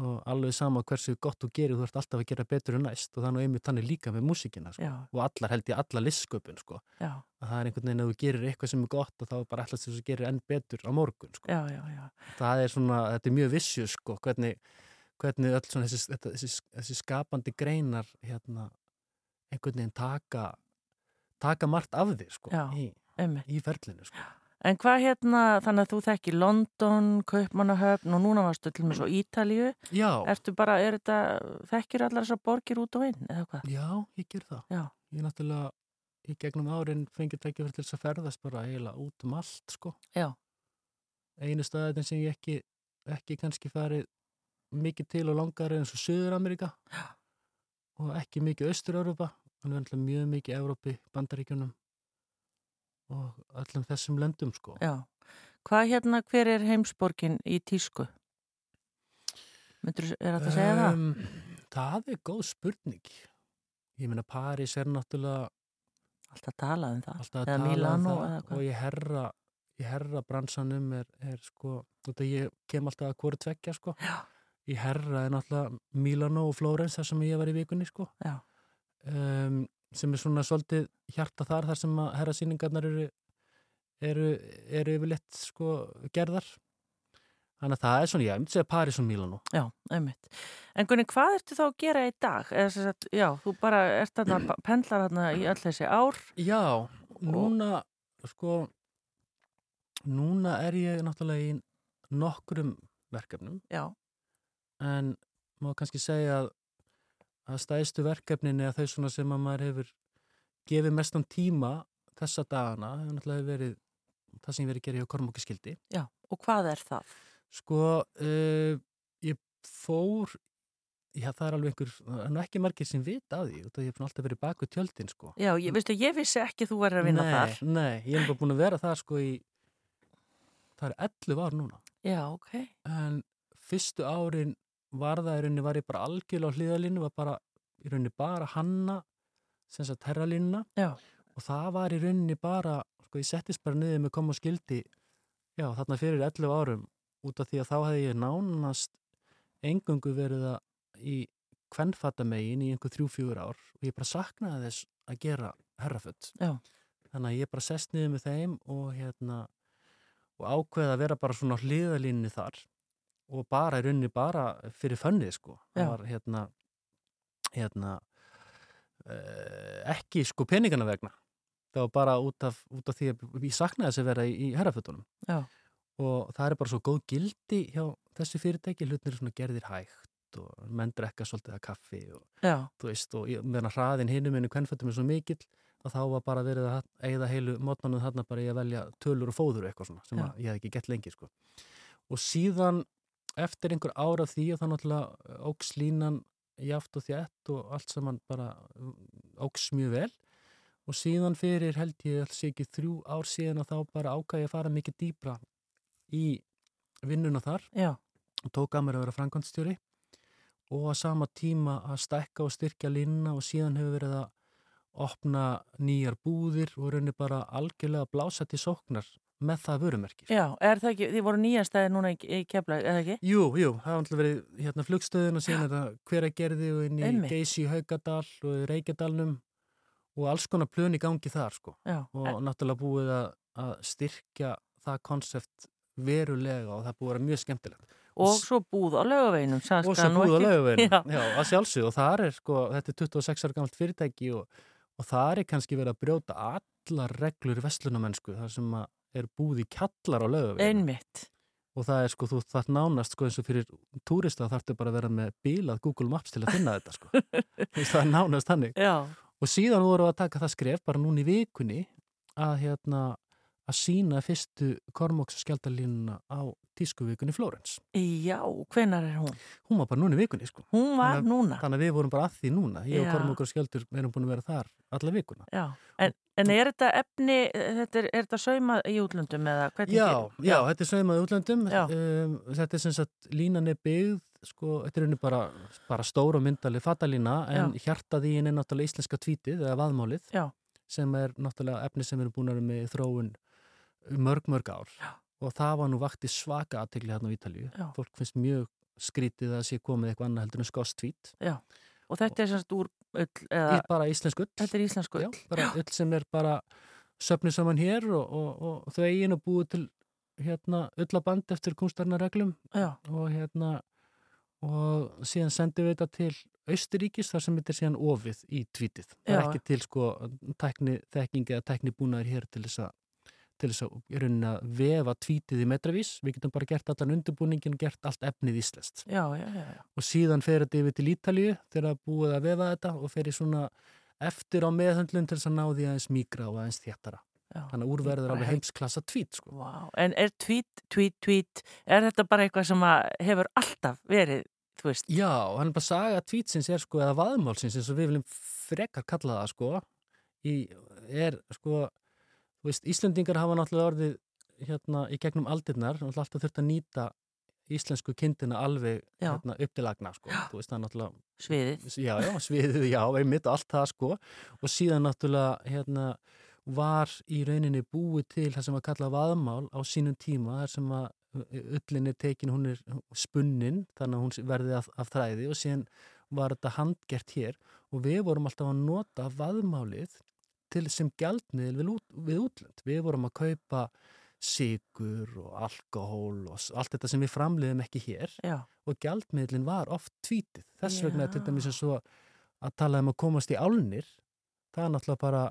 og alveg sama hversu gott þú gerir, þú ert alltaf að gera betur en næst og nú einmitt þannig líka með músíkina, sko. Og allar held ég, allar listsköpun, sko. Að það er einhvern veginn að þú gerir eitthvað sem er gott og þá er bara alltaf þess að þú gerir enn betur á morgun, sko já, já, já, það er svona, þetta er mjög vissju sko, hvernig, hvernig öll svona þessi, þetta, þessi, þessi skapandi greinar hérna, einhvern veginn taka taka margt af þér sko, í, í ferlinu sko. En hvað hérna, þannig að þú þekki London, Kaupmannahöfn og núna varstu til með svo Ítalíu, Já, ertu bara, er þetta, þekkir allar þessar borgir út og inn, eða hvað? já, ég ger það. Já, ég náttúrulega, í gegnum árin fengið tækifæri til þess að ferðast bara eiginlega út um allt sko. Já, einu staðin sem ég ekki ekki kannski farið mikið til og langar eins og Suður-Amerika og ekki mikið Austur-Európa en við ætlum mjög mikið Európi, Bandaríkjunum og öllum þessum löndum sko. já. Hvað hérna, hver er heimsborgin í tísku? Myndur, er þetta að segja það? Um, það er góð spurning. Ég meina París er náttúrulega Alltaf talað um það. alltaf að Eða tala um Milano það og ég herra, ég herra bransanum er, er sko, þetta ég kem alltaf að hvori tveggja sko. Já. Ég herra er náttúrulega Milano og Flórens þar sem ég var í vikunni sko. Já. Um, sem er svona svolítið hjarta þar þar sem að herra síningarnar eru, eru, eru yfirleitt sko gerðar. Þannig að það er svona, já, ég myndi segja París og Milano. Já, einmitt. En Gunni, hvað ertu þá að gera í dag? Eða sem sagt, já, þú bara ert þarna, pendlar þarna í öll þessi ár. Já, núna sko núna er ég náttúrulega í nokkrum verkefnum Já, en má kannski segja að, að stæðstu verkefnin er þau svona sem að maður hefur gefið mestan tíma þessa dagana, það hefur náttúrulega verið það sem ég verið að gera hjá Kormókiskildi já. Og hvað er það? sko uh, ég fór já það er alveg einhver, það er ekki margir sem vita af því, út af ég hef alltaf verið baku tjöldin sko Já, ég, veistu, ég vissi ekki þú verður að vinna nei, þar. Nei, ég hef bara búin að vera þar sko í það er 11 ár núna Já, ok. en fyrstu árin var það í rauninni var ég bara algjörlega á hlýðalínu var bara í rauninni bara hanna sem sagt herralínuna. Og það var í rauninni bara sko ég settist bara niður með koma og skildi já þarna fyrir 11 árum. Út af því að þá hefði ég nánast engungu verið að í kvennfattamegin í einhver þrjú-fjúur ár og ég bara saknaði þess að gera herraföld Já. þannig að ég bara sest niður með þeim og hérna og ákveði að vera bara svona hliðalínni þar og bara í rauninni bara fyrir fönnið sko. Það var hérna hérna uh, ekki sko peningana vegna. Það var bara út af, út af því að ég saknaði þess að vera í, í herrafötunum Já. og það er bara svo góð gildi hjá þessi fyrirtæki, hlutnir er svona gerðir hægt og menn drekka svolítið að kaffi og já, þú veist, og meðan hraðin hinum inn í kvennfötum er svo mikill að þá var bara verið að eigða heilu mótnanum þarna bara í að velja tölur og fóður og eitthvað svona sem ég hef ekki gett lengi sko. og síðan eftir einhver ára því og þá náttúrulega óks línan jaft og þjætt og allt saman bara mm, óks mjög vel. Og síðan fyrir held ég alls ekki þrjú ár síðan að þá bara ákvæði að fara mikið dýbra í vinnuna þar. Já, og tók að mér að vera framkvæmstjóri og á sama tíma að stækka og styrkja línuna og síðan hefur verið að opna nýjar búðir og raunir bara algjörlega að blása til sóknar með það vörumerki. já, er það ekki, þið voru nýjastæði núna í, í kefla, eða ekki? Jú, jú, það har alltaf verið hérna flugstöðun og síðan er það hver að gerði og inn í Einmitt. Geysi Haugadal og Reykjadalnum og alls konar plön í gangi þar sko. Já, og náttúrulega búið að, að styrkja það konsept verulega og það er búið að vera mjög skemmtilegt. Og svo búð á laugaveginum, og svo búið á laugaveginu, Já, að sjálfsög og það er sko, þetta er 26 ára gamalt fyrirtæki og, og það er kannski verið að brjóta allar reglur vestlunamennsku, það sem að er búið í kjallar á laugaveginu einmitt. og það er sko, þú þarf nánast sko eins og fyrir túrista þarftu bara að vera með bílað Google Maps til að finna þetta sko. Það er nánast hannig Já, og síðan voru við að taka það skref bara núna í vikunni að hérna að sína fyrstu Kormóks skjaldalínuna á tískuvikunni Flórens já, hvenar er hún? hún var bara núna í vikunni sko Hún var Þannig núna. þannig að við vorum bara að því núna ég Já. og Kormókur skjaldur erum búin að vera þar alla vikuna Já, en, en er þetta efni, þetta er, er þetta saumað í útlöndum eða hvernig? Já, já, þetta er sveimað í útlöndum Já. um, þetta er sem sagt línan er byggð sko, þetta er unni bara, bara stóra myndalið fatalína en hjartað í henni er náttúrulega íslenska tvítið eða vaðmálið Já. sem er náttúrulega efni sem erum búin að vera með þróun mörg, mörg ár Já. og það var nú vakti svaka aðtegli hérna á Ítalíu Já. fólk finnst mjög skrítið að sé komið eitthvað annað heldur en skost tvít Og þetta er semst úr ull, eða, bara íslensk ull þetta er íslensku ull. Já, bara ull sem er bara söfnið saman hér og, og, og þau eigin og búið til hérna ullaband eftir kunstarnareglum Já, og hérna og síðan sendum við þetta til Austuríkis þar sem þetta er síðan ofið í tvítið. Það er Já. ekki til sko tækni þekking eða tækni búnaður hér til þess að til þess að, í rauninni að vefa tvítið í metravís. Við getum bara gert allan undirbúningin og gert allt efnið íslenskt. Og síðan fer þetta yfir til Ítalíu þegar það búið að vefa þetta og fer í svona eftir á meðhöndlun til þess að ná því aðeins mýgra og aðeins þéttara. já. Þannig að úrverður alveg heimsklassa tvít sko. Vá, en er tweet, tweet, tweet, er þetta bara eitthvað sem að hefur alltaf verið, þú veist? Já, hann er bara saga tvítsins er sko, eða vaðmálsins eins og við viljum frekar kalla það sko, í, er sko, þú veist, Íslendingar hafa náttúrulega orðið hérna í gegnum aldirnar, náttúrulega alltaf þurft að nýta íslensku kindina alveg hérna, upp til agna sko, þú veist, náttúrulega, Sviðið. já, já, sviðið, já, einmitt og allt það sko, og síðan náttúrulega, hérna, var í rauninni búið til það sem að kalla vaðmál á sínum tíma, þar sem að ullin er tekin, hún er spunnin, þannig að hún verði af, af þræði og síðan var þetta handgert hér. Og við vorum alltaf að nota vaðmálið til sem gjaldmiðil við, út, við útlönd. Við vorum að kaupa sigur og alkohól og allt þetta sem við framleiðum ekki hér Já, og gjaldmiðlin var oft tvítið. Þess vegna er til dæmis eins og að tala um að komast í álnir, það er náttúrulega bara,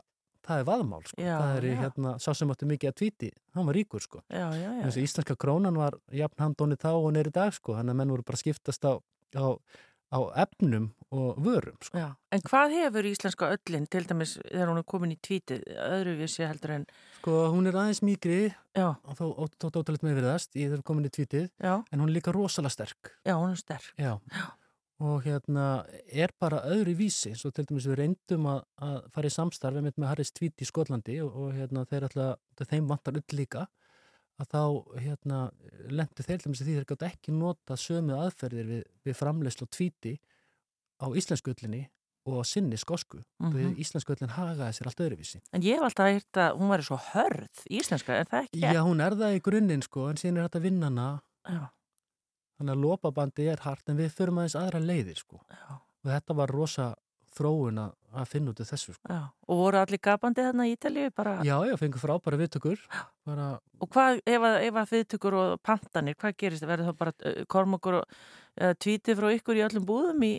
það er vaðmál, sko. Já, það er í, hérna, sá sem átti mikið að tvíti, hann var ríkur, sko. já, já. Þessi íslenska krónan var jafn handóni þá og neyri dag, sko, þannig að menn voru bara að skiptast á, á, á efnum og vörum, sko. Já, en hvað hefur íslenska öllin til dæmis þegar hún er komin í tvítið öðruvísi heldur en, Sko, hún er aðeins mýgri já, og þó ó- þótt ótrúlega með virðast, ég hef komin í tvítið, já, en hún er líka rosalega sterk. já, hún er sterk. Já. Og hérna er bara öðru vísi, svo til dæmis við reyndum að, að fara í samstarfi með, Harris Tweet í Skotlandi og, og hérna þeir ætla, þeim vantar öll líka, að þá hérna lendu þeir til dæmis í því þeir gátt ekki nota sömu aðferðir við, við framleyslu og tvíti á íslensku öllinni og á sinni skosku. Mm Mhm. Íslensku öllin hagaði sér allt öðruvísi. En ég hef alltaf heyrt að hún væri svo hörð íslenska, er það ekki? Já, hún er það í grunninn sko, en síðan er þetta að vinna hana Já, Þannig að lopabandi er hart en við förum aðeins aðra leiðir sko. já, Og þetta var rosa þróun að, að finna út af þessu sko. já. Og voru allir gapandi þarna í Ítalíu bara? Já, já, fengur frábæra viðtökur. Bara, Og hvað, ef að, ef að viðtökur og pantanir, hvað gerist? Verður það bara uh, kormokur og uh, tvítið frá ykkur í öllum búðum í...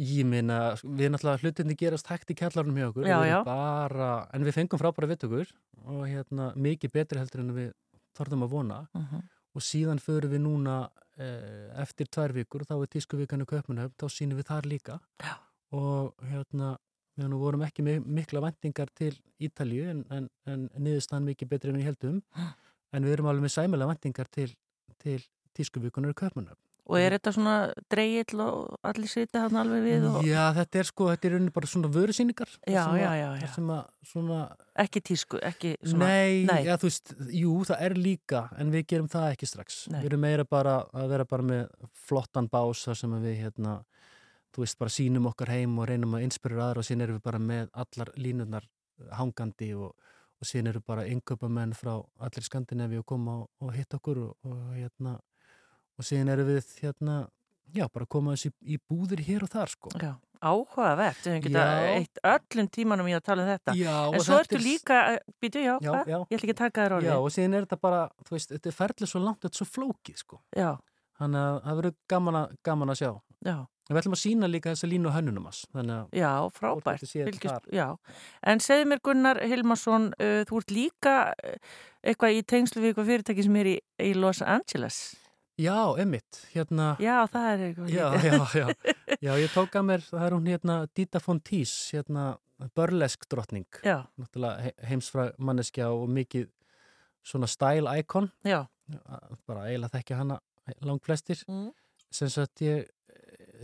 ég minna, við náttúrulega hlutinni gerast hægt í kjallarnum hjá okkur. Já, Við Bara, en við fengum frábæra viðtökur og hérna mikið betri heldur en við þorðum að vona. Uh Og síðan förum við núna eh, eftir tvær vikur, þá er tískuvíkanu Kaupmannhöfn, þá sýnum við þar líka. Já. Og hérna, við nú vorum ekki með mikla vendingar til Ítalíu en, en, en niðurstaðan mikið betri en við heldum. En við erum alveg með sæmilega vendingar til, til tískuvíkunar Kaupmannhöfn. Og er þetta svona dreigill og allir sitja hann alveg við og Já, þetta er sko, þetta er rauninni bara svona vörusýningar. Já, já, já, já. Sem að svona, ekki tísku, ekki svona... nei, nei. Já, þú veist, jú, það er líka, en við gerum það ekki strax. Nei. Við erum meira bara að vera bara með flottan bás þar sem við, hérna, þú veist, bara sínum okkar heim og reynum að inspirera aðra og síðan erum við bara með allar línurnar hangandi og, og síðan eru bara innköpamenn frá allir Skandinavi og koma og, og hitta okkur og, og hérna, og síðan eru við, hérna, já, bara koma þessi í búðir hér og þar, sko. Já, áhugavert, við geta Já. eitt öllum tímanum í að tala um þetta. Já, en svo ertu er- líka, býtu, já, Já, já. Ég ætla ekki að taka þér orðið. Já, og síðan er þetta bara, þú veist, þetta er ferðlega svo langt, þetta er svo flókið, sko. Já, þannig að það verður gaman, að- gaman að sjá Já, en við ætlum að sína líka þessa línu hönnunum að já, frábært. Fylgist, já. En segðu mér Gunnar Hilmarsson, uh, þú ert líka uh, eitthvað í tengslu við eitthvað fyrirtæki sem er í, í Los Angeles. já, emmitt, hérna Já, það er eitthvað já, já, já, já, ég tók að mér það er hún hérna Dita Fontís hérna börlesk drottning Já, náttúrulega he- heimsfræg manneskja og mikið svona style icon já. bara eiginlega þekkja hana langt flestir Mm. sem sagt ég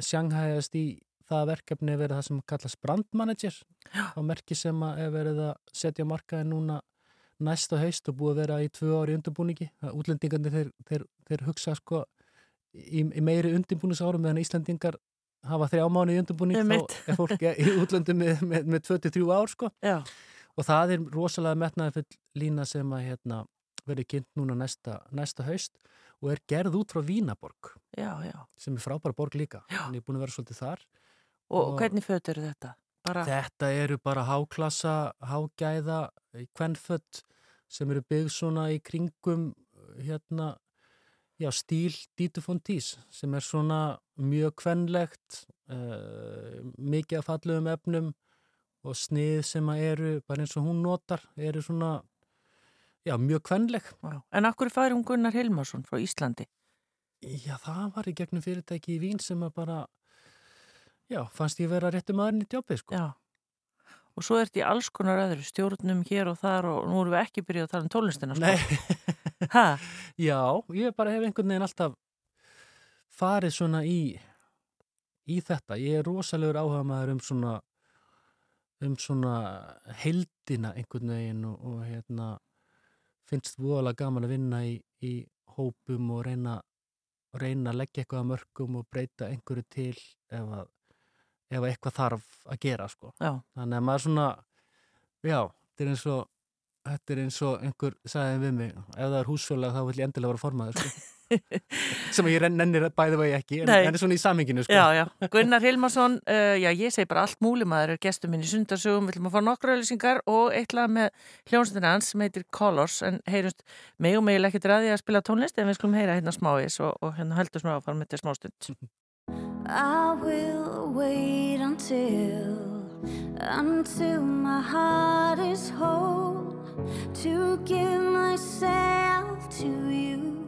sjanghæðast í það verkefni að vera það sem kallast brandmanager. Á merki sem er verið að setja markaði núna næsta haust og búið að vera í tvö ári undirbúningi. Útlendingarnir þeir, þeir, þeir hugsa sko í, í meiri undirbúningsárum meðan Íslandingar hafa þrjá mánu í undirbúning þá er fólk í útlöndum með, með, með 23 ár sko. Já, og það er rosalega metnaði full lína sem að hérna, verið kynnt núna næsta, næsta haust og er gerð út frá Vínaborg já, já. sem er frábæra borg líka ég er búin að vera svolítið þar Og, Og- hvernig föt eru þetta? Bara, Þetta eru bara háklassa, hágæða kvennfött sem eru byggð svona í kringum hérna, já, stíl Dítu Fontís sem er svona mjög kvennlegt uh, mikið af fallegum efnum og snið sem að eru bara eins og hún notar eru svona já, mjög kvennleg já. En akkur færum Gunnar Hilmarsson frá Íslandi? Já, það var í gegnum fyrirtæki í Vín sem að bara já, fannst ég vera réttum aðurinn í djópið sko. Já. Og svo ert í alls konar öðru stjórnum hér og þar og nú erum við ekki byrjuð að tala um tónlistina. Sko. Nei, Ha? Já, ég bara hef einhvern veginn alltaf farið svona í í þetta. Ég er rosalegur áhuga maður um svona um svona heldina einhvern veginn og, og hérna finnst voðalega gaman að vinna í, í hópum og reyna reyna að leggja eitthvað að mörgum og breyta einhverju til ef að ef að eitthvað þarf að gera sko. Þannig að maður svona, já, þetta er eins og, þetta er eins og einhver sagði við mig, ef það er húsfélag þá vil ég endilega vera formaður, sko. Sem ég nennir bæði vegi ekki, en, en er svona í saminginu, sko. já, já. Gunnar Hilmarsson, uh, já, ég segi bara allt múli maður er gestur minn í sundarsögum, við ætlum að fá nokkru auðlýsingar og eitt lag með hljónstina hans sem heitir Colors, en heyrjumst mig og mig ekki ræði að spila tónlist en við skulum heyra hérna smávís og, og hérna heldur smá að fara með þetta smástund. I will wait until until my heart is whole to give myself to you.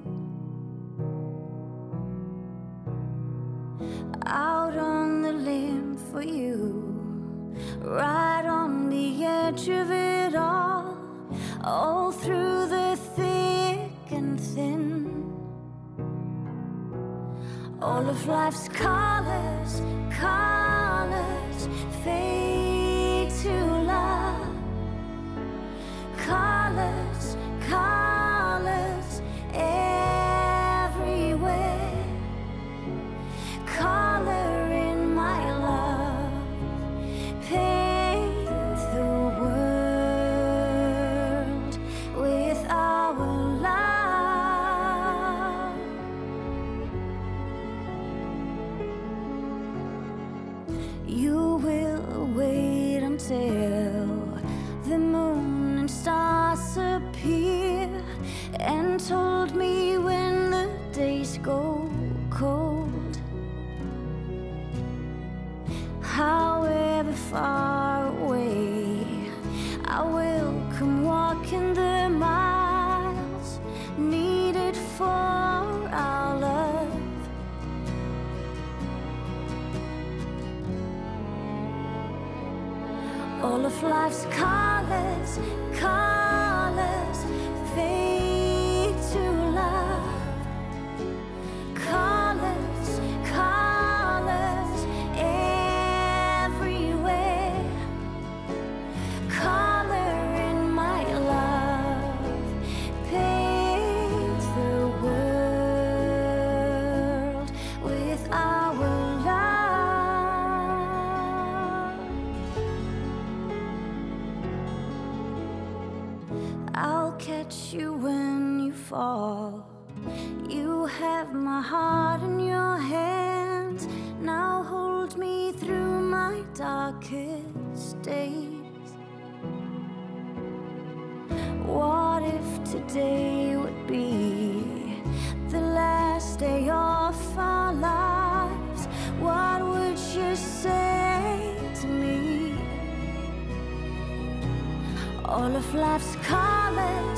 Out on the limb for you, right on the edge of it all, all through the thick and thin. All of life's colors, colors fade to love. Colors, colors far away, I will come walking the miles needed for our love. All of life's colors, colors I'll catch you when you fall. You have my heart in your hands. Now hold me through my darkest days. What if today would be the last day of our lives? What would you say to me? All of life's. Colors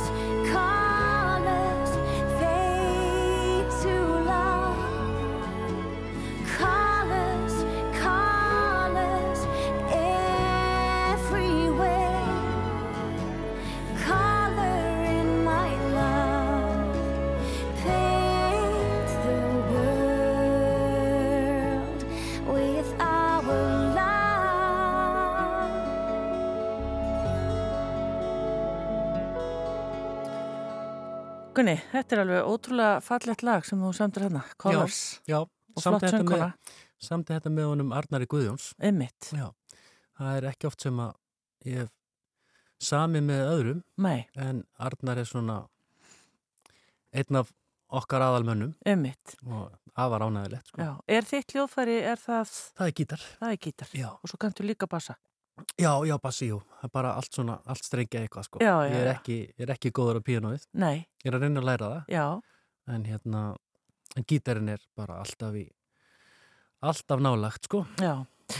Gunni, þetta er alveg ótrúlega fallegt lag sem þú samtir hérna, Colors Já, og samt flott sönguna, samt þetta með honum Arnari Guðjóns. Já, það er ekki oft sem að ég hef sami með öðrum Nei, en Arnar er svona einn af okkar aðalmönnum einmitt. og afar ánægilegt sko. Já, er þitt hljóðfæri, er það, Það er gítar. það er gítar Já. og svo kanntu líka bassa. Já, já, bassi, jú. Það er bara allt svona, allt strengja eitthvað sko. Já, já, ég, er ekki, ég er ekki góður á píanóið. Nei, Ég er að reyna að læra það já, en hérna, en gítarinn er bara alltaf í, alltaf nálagt sko. já,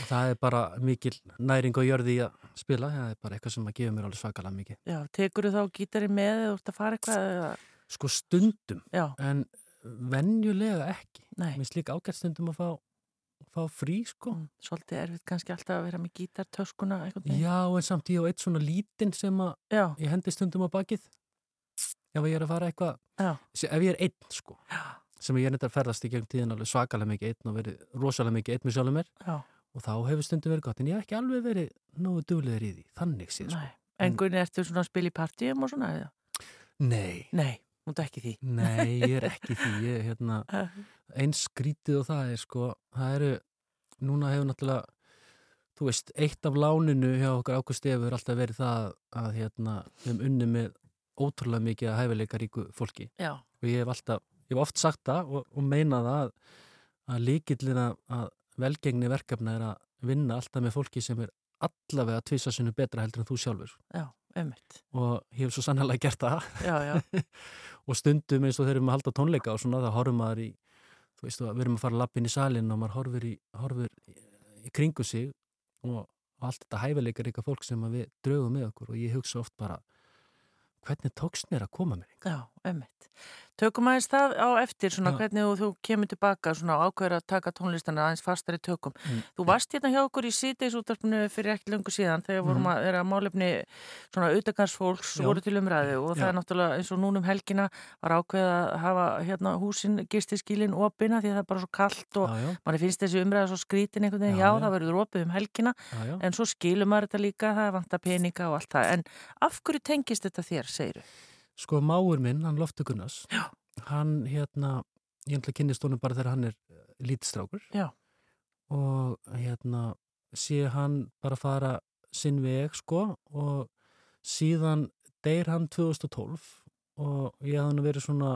Það er bara mikil næring og jörði í að spila. Það er bara eitthvað sem að gefa mér alveg svakalega mikið. já, tekur þú þá gítari með eða þú ert að fara eitthvað, Sko stundum, já, en venjulega ekki. nei, Mér fá, frí sko. Mm, svolítið erfitt kannski alltaf að vera með gítartöskuna. Já, en samt ég á eitt svona lítinn sem að Já, ég hendi stundum á bakið. Ef ég er að fara eitthvað, ef ég er einn sko, já, sem ég er neitt að ferðast í gegn tíðin alveg svakalega mikið einn og verið rosalega mikið einn með sjálfum mér já, og þá hefur stundum verið gott en ég hef ekki alveg verið nógu duglegur í því, þannig séð sko. nei. En Gunni, ertu svona að spila í partíum og svona? Nei, Nei, þú ert ekki því. nei, ég er ekki því, ég er hérna, eins skrítið og það er sko, það eru, núna hefur náttúrulega, þú veist, eitt af láninu hjá okkar ákvæmst hefur alltaf verið það að hérna, við hefum unni með ótrúlega mikið að hæfileika ríku fólki. Já, og ég hef alltaf, ég hef oft sagt það og, og meina það að, að líkillina að velgengni verkefna er að vinna alltaf með fólki sem er allavega tvisa sinu betra heldur en þú sjálfur. Já, einmitt. og ég hef svo sannlega gert það. Já, já, og stundum eins og þegar við erum að halda tónleika og svona þá horfum maður í þú veist, við erum að fara lappin í salin og maður horfur í, horfur í, í kringu sig og, og allt þetta hæfileikar eitthvað fólk sem við draugum með okkur og ég hugsa oft bara hvernig tókst mér að koma mér já, einmitt. Tökum aðeins það á eftir, svona hvernig þú, þú kemur tilbaka svona og ákveður að taka tónlistana aðeins fastar í tökum. Mm. Þú varst hérna hjá okkur í síðdeis útarpinu fyrir ekki löngu síðan þegar vorum Mhm. að vera málefni svona Já. voru til umræðu og það Já. er náttúrulega eins og núnum helgina var ákveð að hafa hérna húsin gistiskílin opina því að það er bara svo kallt og Já, manni finnst þessi umræða svo skrítin einhvern veginn, já, Já, það verður opið um helgina já, en svo skilur maður þetta líka, það vantar peninga og allt það, en af hverju tengist þetta þér, segiru? Sko máur minn, hann Loftur Gunnars, hann hérna, ég ætla að kynnist honum bara þegar hann er lítistrákur Já. og hérna sé hann bara fara sinn veg sko og síðan deyr hann 2012 og ég hafði nú verið svona,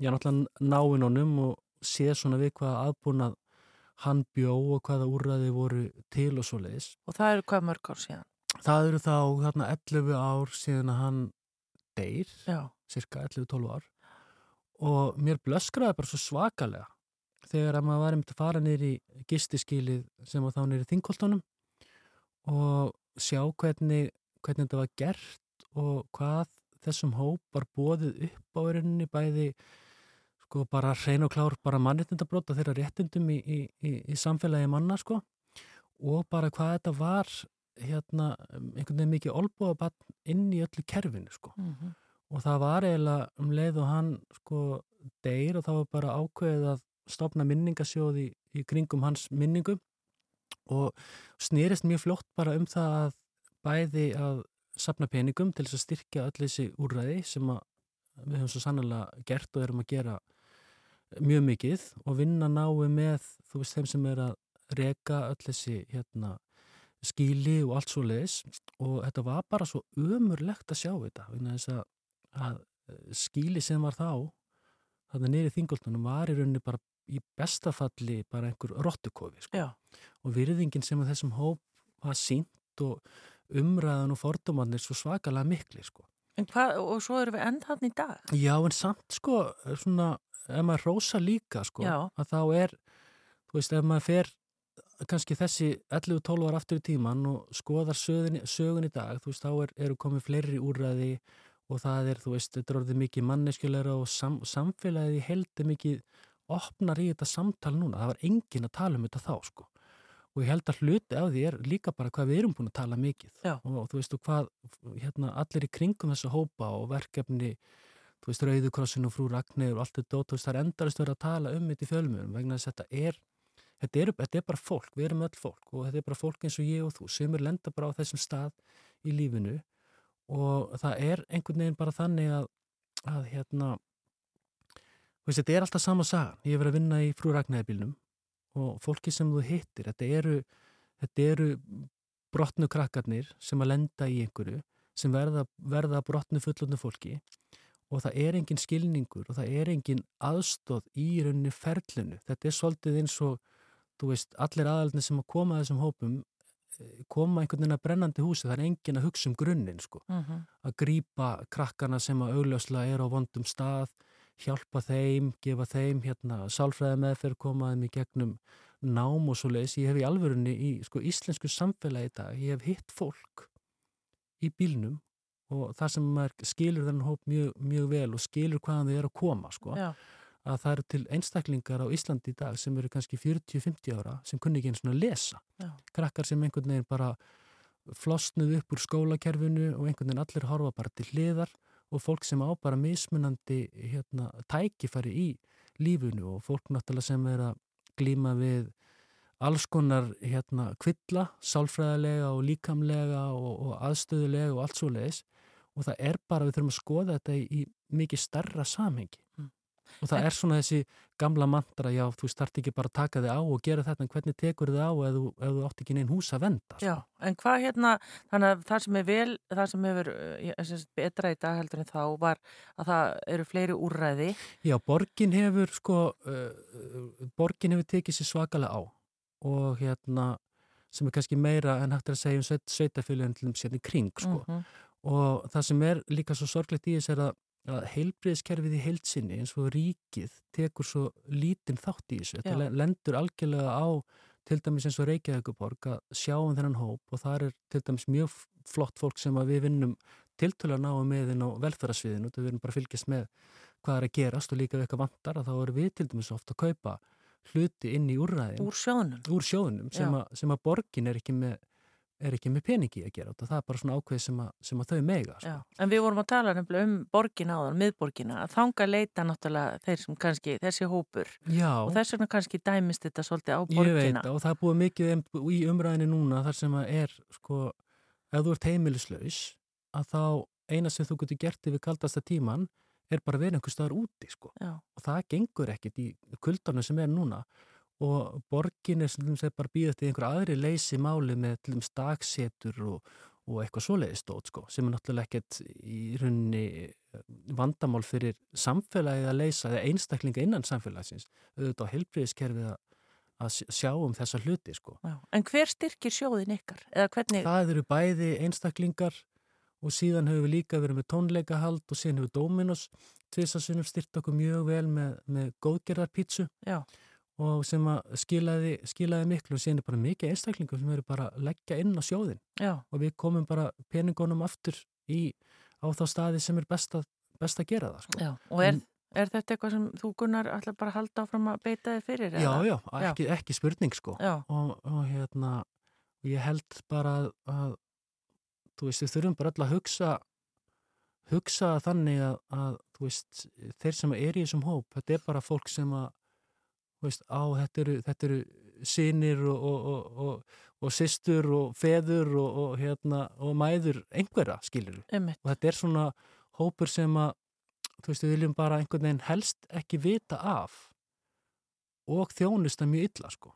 ég er náttúrulega náinn honum og sé svona við hvaða aðbúnað hann bjó og hvaða úrræði voru til og svo leiðis. Og það eru hvað mörg ár síðan? Það eru þá hérna 11 ár síðan að hann deyr Já, cirka 11-12 ár og mér blöskraði bara svo svakalega þegar að maður var einmitt að fara niður í gistiskilið sem var þá í þingkoltunum og sjá hvernig, hvernig þetta var gert og hvað þessum hóp var bóðið upp á rauninni bæði sko bara hrein og klár bara mannréttindabróta þeirra réttindum í, í, í, í samfélagi manna sko og bara hvað þetta var hérna einhvern veginn mikið olbúabann inn í öllu kerfinu sko. Mm og það var eiginlega um leið og hann sko deyr og það var bara ákveðið að stopna minningasjóði í kringum hans minningum og snýrist mjög fljótt bara um það að bæði að sapna peningum til þess að styrkja öll þessi úrræði sem að við höfum svo sannlega gert og erum að gera mjög mikið og vinna nái með þú veist þeim sem er að reka öll þessi hérna skíli og allt svo leiðis og þetta var bara svo ömurlegt að sjá þetta vegna þess að, að skíli sem var þá þarna niður í þingoltunum var í rauninni bara í bestafalli bara einhver rottukofi sko. og virðingin sem að þessum hóp var sínt og umræðan og fordómanir svo svakalega mikli sko. hvað, og svo erum við enda hann í dag? Já, en samt sko, svona, ef maður rósa líka sko, að þá er, þú veist, ef maður fer kannski þessi 11-12 ára aftur í tíman og skoðar sögun, sögun í dag, þú veist, þá er, eru komið fleiri úrræði og það er, þú veist, þetta er orðið mikið manneskjulegra og sam, samfélagið í heldi mikið opnar í þetta samtal núna. Það var engin að tala um þetta þá, sko. Og ég held að hluti af því er líka bara hvað við erum búin að tala mikið. Já. Og þú veist, og hvað, hérna, allir í kringum þessa hópa og verkefni, þú veist, Rauðukrossin og frú Ragnir og allt þetta, og þú veist, það er endarist verið að tala um þetta í fjölmjörnum vegna þess að þetta er Þetta er, þetta er bara fólk, við erum öll fólk og þetta er bara fólk eins og ég og þú sem er lenda bara á þessum stað í lífinu og það er einhvern veginn bara þannig að, að hérna, veist, þetta er alltaf sama sagan. Ég hef verið að vinna í frú Ragnæðibílnum og fólki sem þú hittir, þetta eru, þetta eru brotnu krakkarnir sem að lenda í einhverju, sem verða, verða brotnu fullotnu fólki og það er engin skilningur og það er engin aðstóð í rauninni ferlinu. Þetta er svolítið eins og, þú veist, allir aðaldni sem að koma að þessum hópum eh, koma einhvern veginn að brennandi húsi, það er engin að hugsa um grunninn, sko. Mhm. Að grípa krakkana sem að augljóslega er á vondum stað, hjálpa þeim, gefa þeim, hérna, sálfræði meðferð, koma þeim í gegnum nám og svo leiðis. Ég hef í alvörunni í, sko, íslensku samfélagi í dag, ég hef hitt fólk í bílnum og það sem skilur þennan hóp mjög, mjög vel og skilur hvaðan þau eru að koma sko, Já, að það eru til einstaklingar á Íslandi í dag sem eru kannski 40-50 ára sem kunni ekki eins og lesa Já. krakkar sem einhvern veginn bara flosnuð upp úr skólakerfinu og einhvern veginn allir horfa bara til hliðar og fólk sem á bara mismunandi hérna, tækifæri í lífinu og fólk náttúrulega sem er að glíma við alls konar hérna kvilla, sálfræðilega og líkamlega og, og aðstöðulega og allt svo leiðis og það er bara, við þurfum að skoða þetta í, í mikið starra samhengi. Og það er svona þessi gamla mantra, já, þú start ekki bara að taka þig á og gera þetta, en hvernig tekur þið á ef þú, ef þú átt ekki neinn hús að venda sko. já, en hvað hérna, þannig að það sem er vel, það sem hefur sagt, betra í dag heldur en þá var að það eru fleiri úrræði. Já, borgin hefur sko, uh, borgin hefur tekið sér svakalega á og hérna sem er kannski meira en hægt er að segja um sveit, sveitafélagin til þeim sérni kring sko. Mhm. og það sem er líka svo sorglegt í þess er að, að heilbriðskerfið í heilsinni eins og ríkið tekur svo lítinn þátt í þessu. Þetta Já. le- lendur algjörlega á til dæmis eins og Reykjavíkuborg að sjá um þennan hóp og það er til dæmis mjög flott fólk sem við vinnum tiltölu að náum með inn á velferðarsviðinu og við erum bara fylgjast með hvað er að gerast og líka við eitthvað vantar að þá erum við til dæmis ofta að kaupa hluti inn í úrræðin Úr sjónum. úr sjóðunum sem, að- sem að borgin er ekki með er ekki með peningi að gera og það er bara svona ákveð sem að, sem að þau mega sko. En við vorum að tala nefnilega um borgina áðan, miðborgina, að þanga leita náttúrulega þeir sem kannski, þessi hópur Já, og þess vegna kannski dæmist þetta svolítið á ég veit borgina. og það búið mikið um- í umræðinu núna þar sem að er sko, ef þú ert heimilislaus að þá eina sem þú getur gert yfir kaldasta tíman er bara vera einhver staðar úti sko. Já, og það gengur ekkit í kuldarnu sem er núna og borgin er bara býðast í einhver aðri leysi máli með staksetur og, og eitthvað svoleiði stótt sko, sem er náttúrulega ekkert í rauninni eh, vandamál fyrir samfélagið að leysa eða einstaklinga innan samfélagsins auðvitað á helbriðiskerfið að, að sjá um þessa hluti sko. já. En hver styrkir sjóðin ykkar? Hvernig, Það eru bæði einstaklingar og síðan hefur við líka verið með tónleikahald og síðan hefur Dominos tvisasunum styrt okkur mjög vel með, með góðgerðarpítsu já, og sem að skilaði, skilaði miklu og síðan er bara mikið einstaklingur sem eru bara að leggja inn á sjóðin já, og við komum bara peningunum aftur í, á þá staði sem er best að, best að gera það sko. Og er, En- er þetta eitthvað sem þú Gunnar ætla bara að halda áfram að beita þið fyrir? já, já, ekki, ekki spurning sko. Og, og hérna ég held bara að, að þú veist, við þurfum bara öll að hugsa hugsa þannig að, að þú veist, þeir sem er í þessum hóp, þetta er bara fólk sem að veist, á, þetta eru, þetta eru sinir og, og, og, og, og systur og feður og, og hérna, og mæður einhverja, skilur einmitt. og þetta er svona hópur sem að þú veist, við viljum bara einhvern veginn helst ekki vita af og þjónusta mjög illa, sko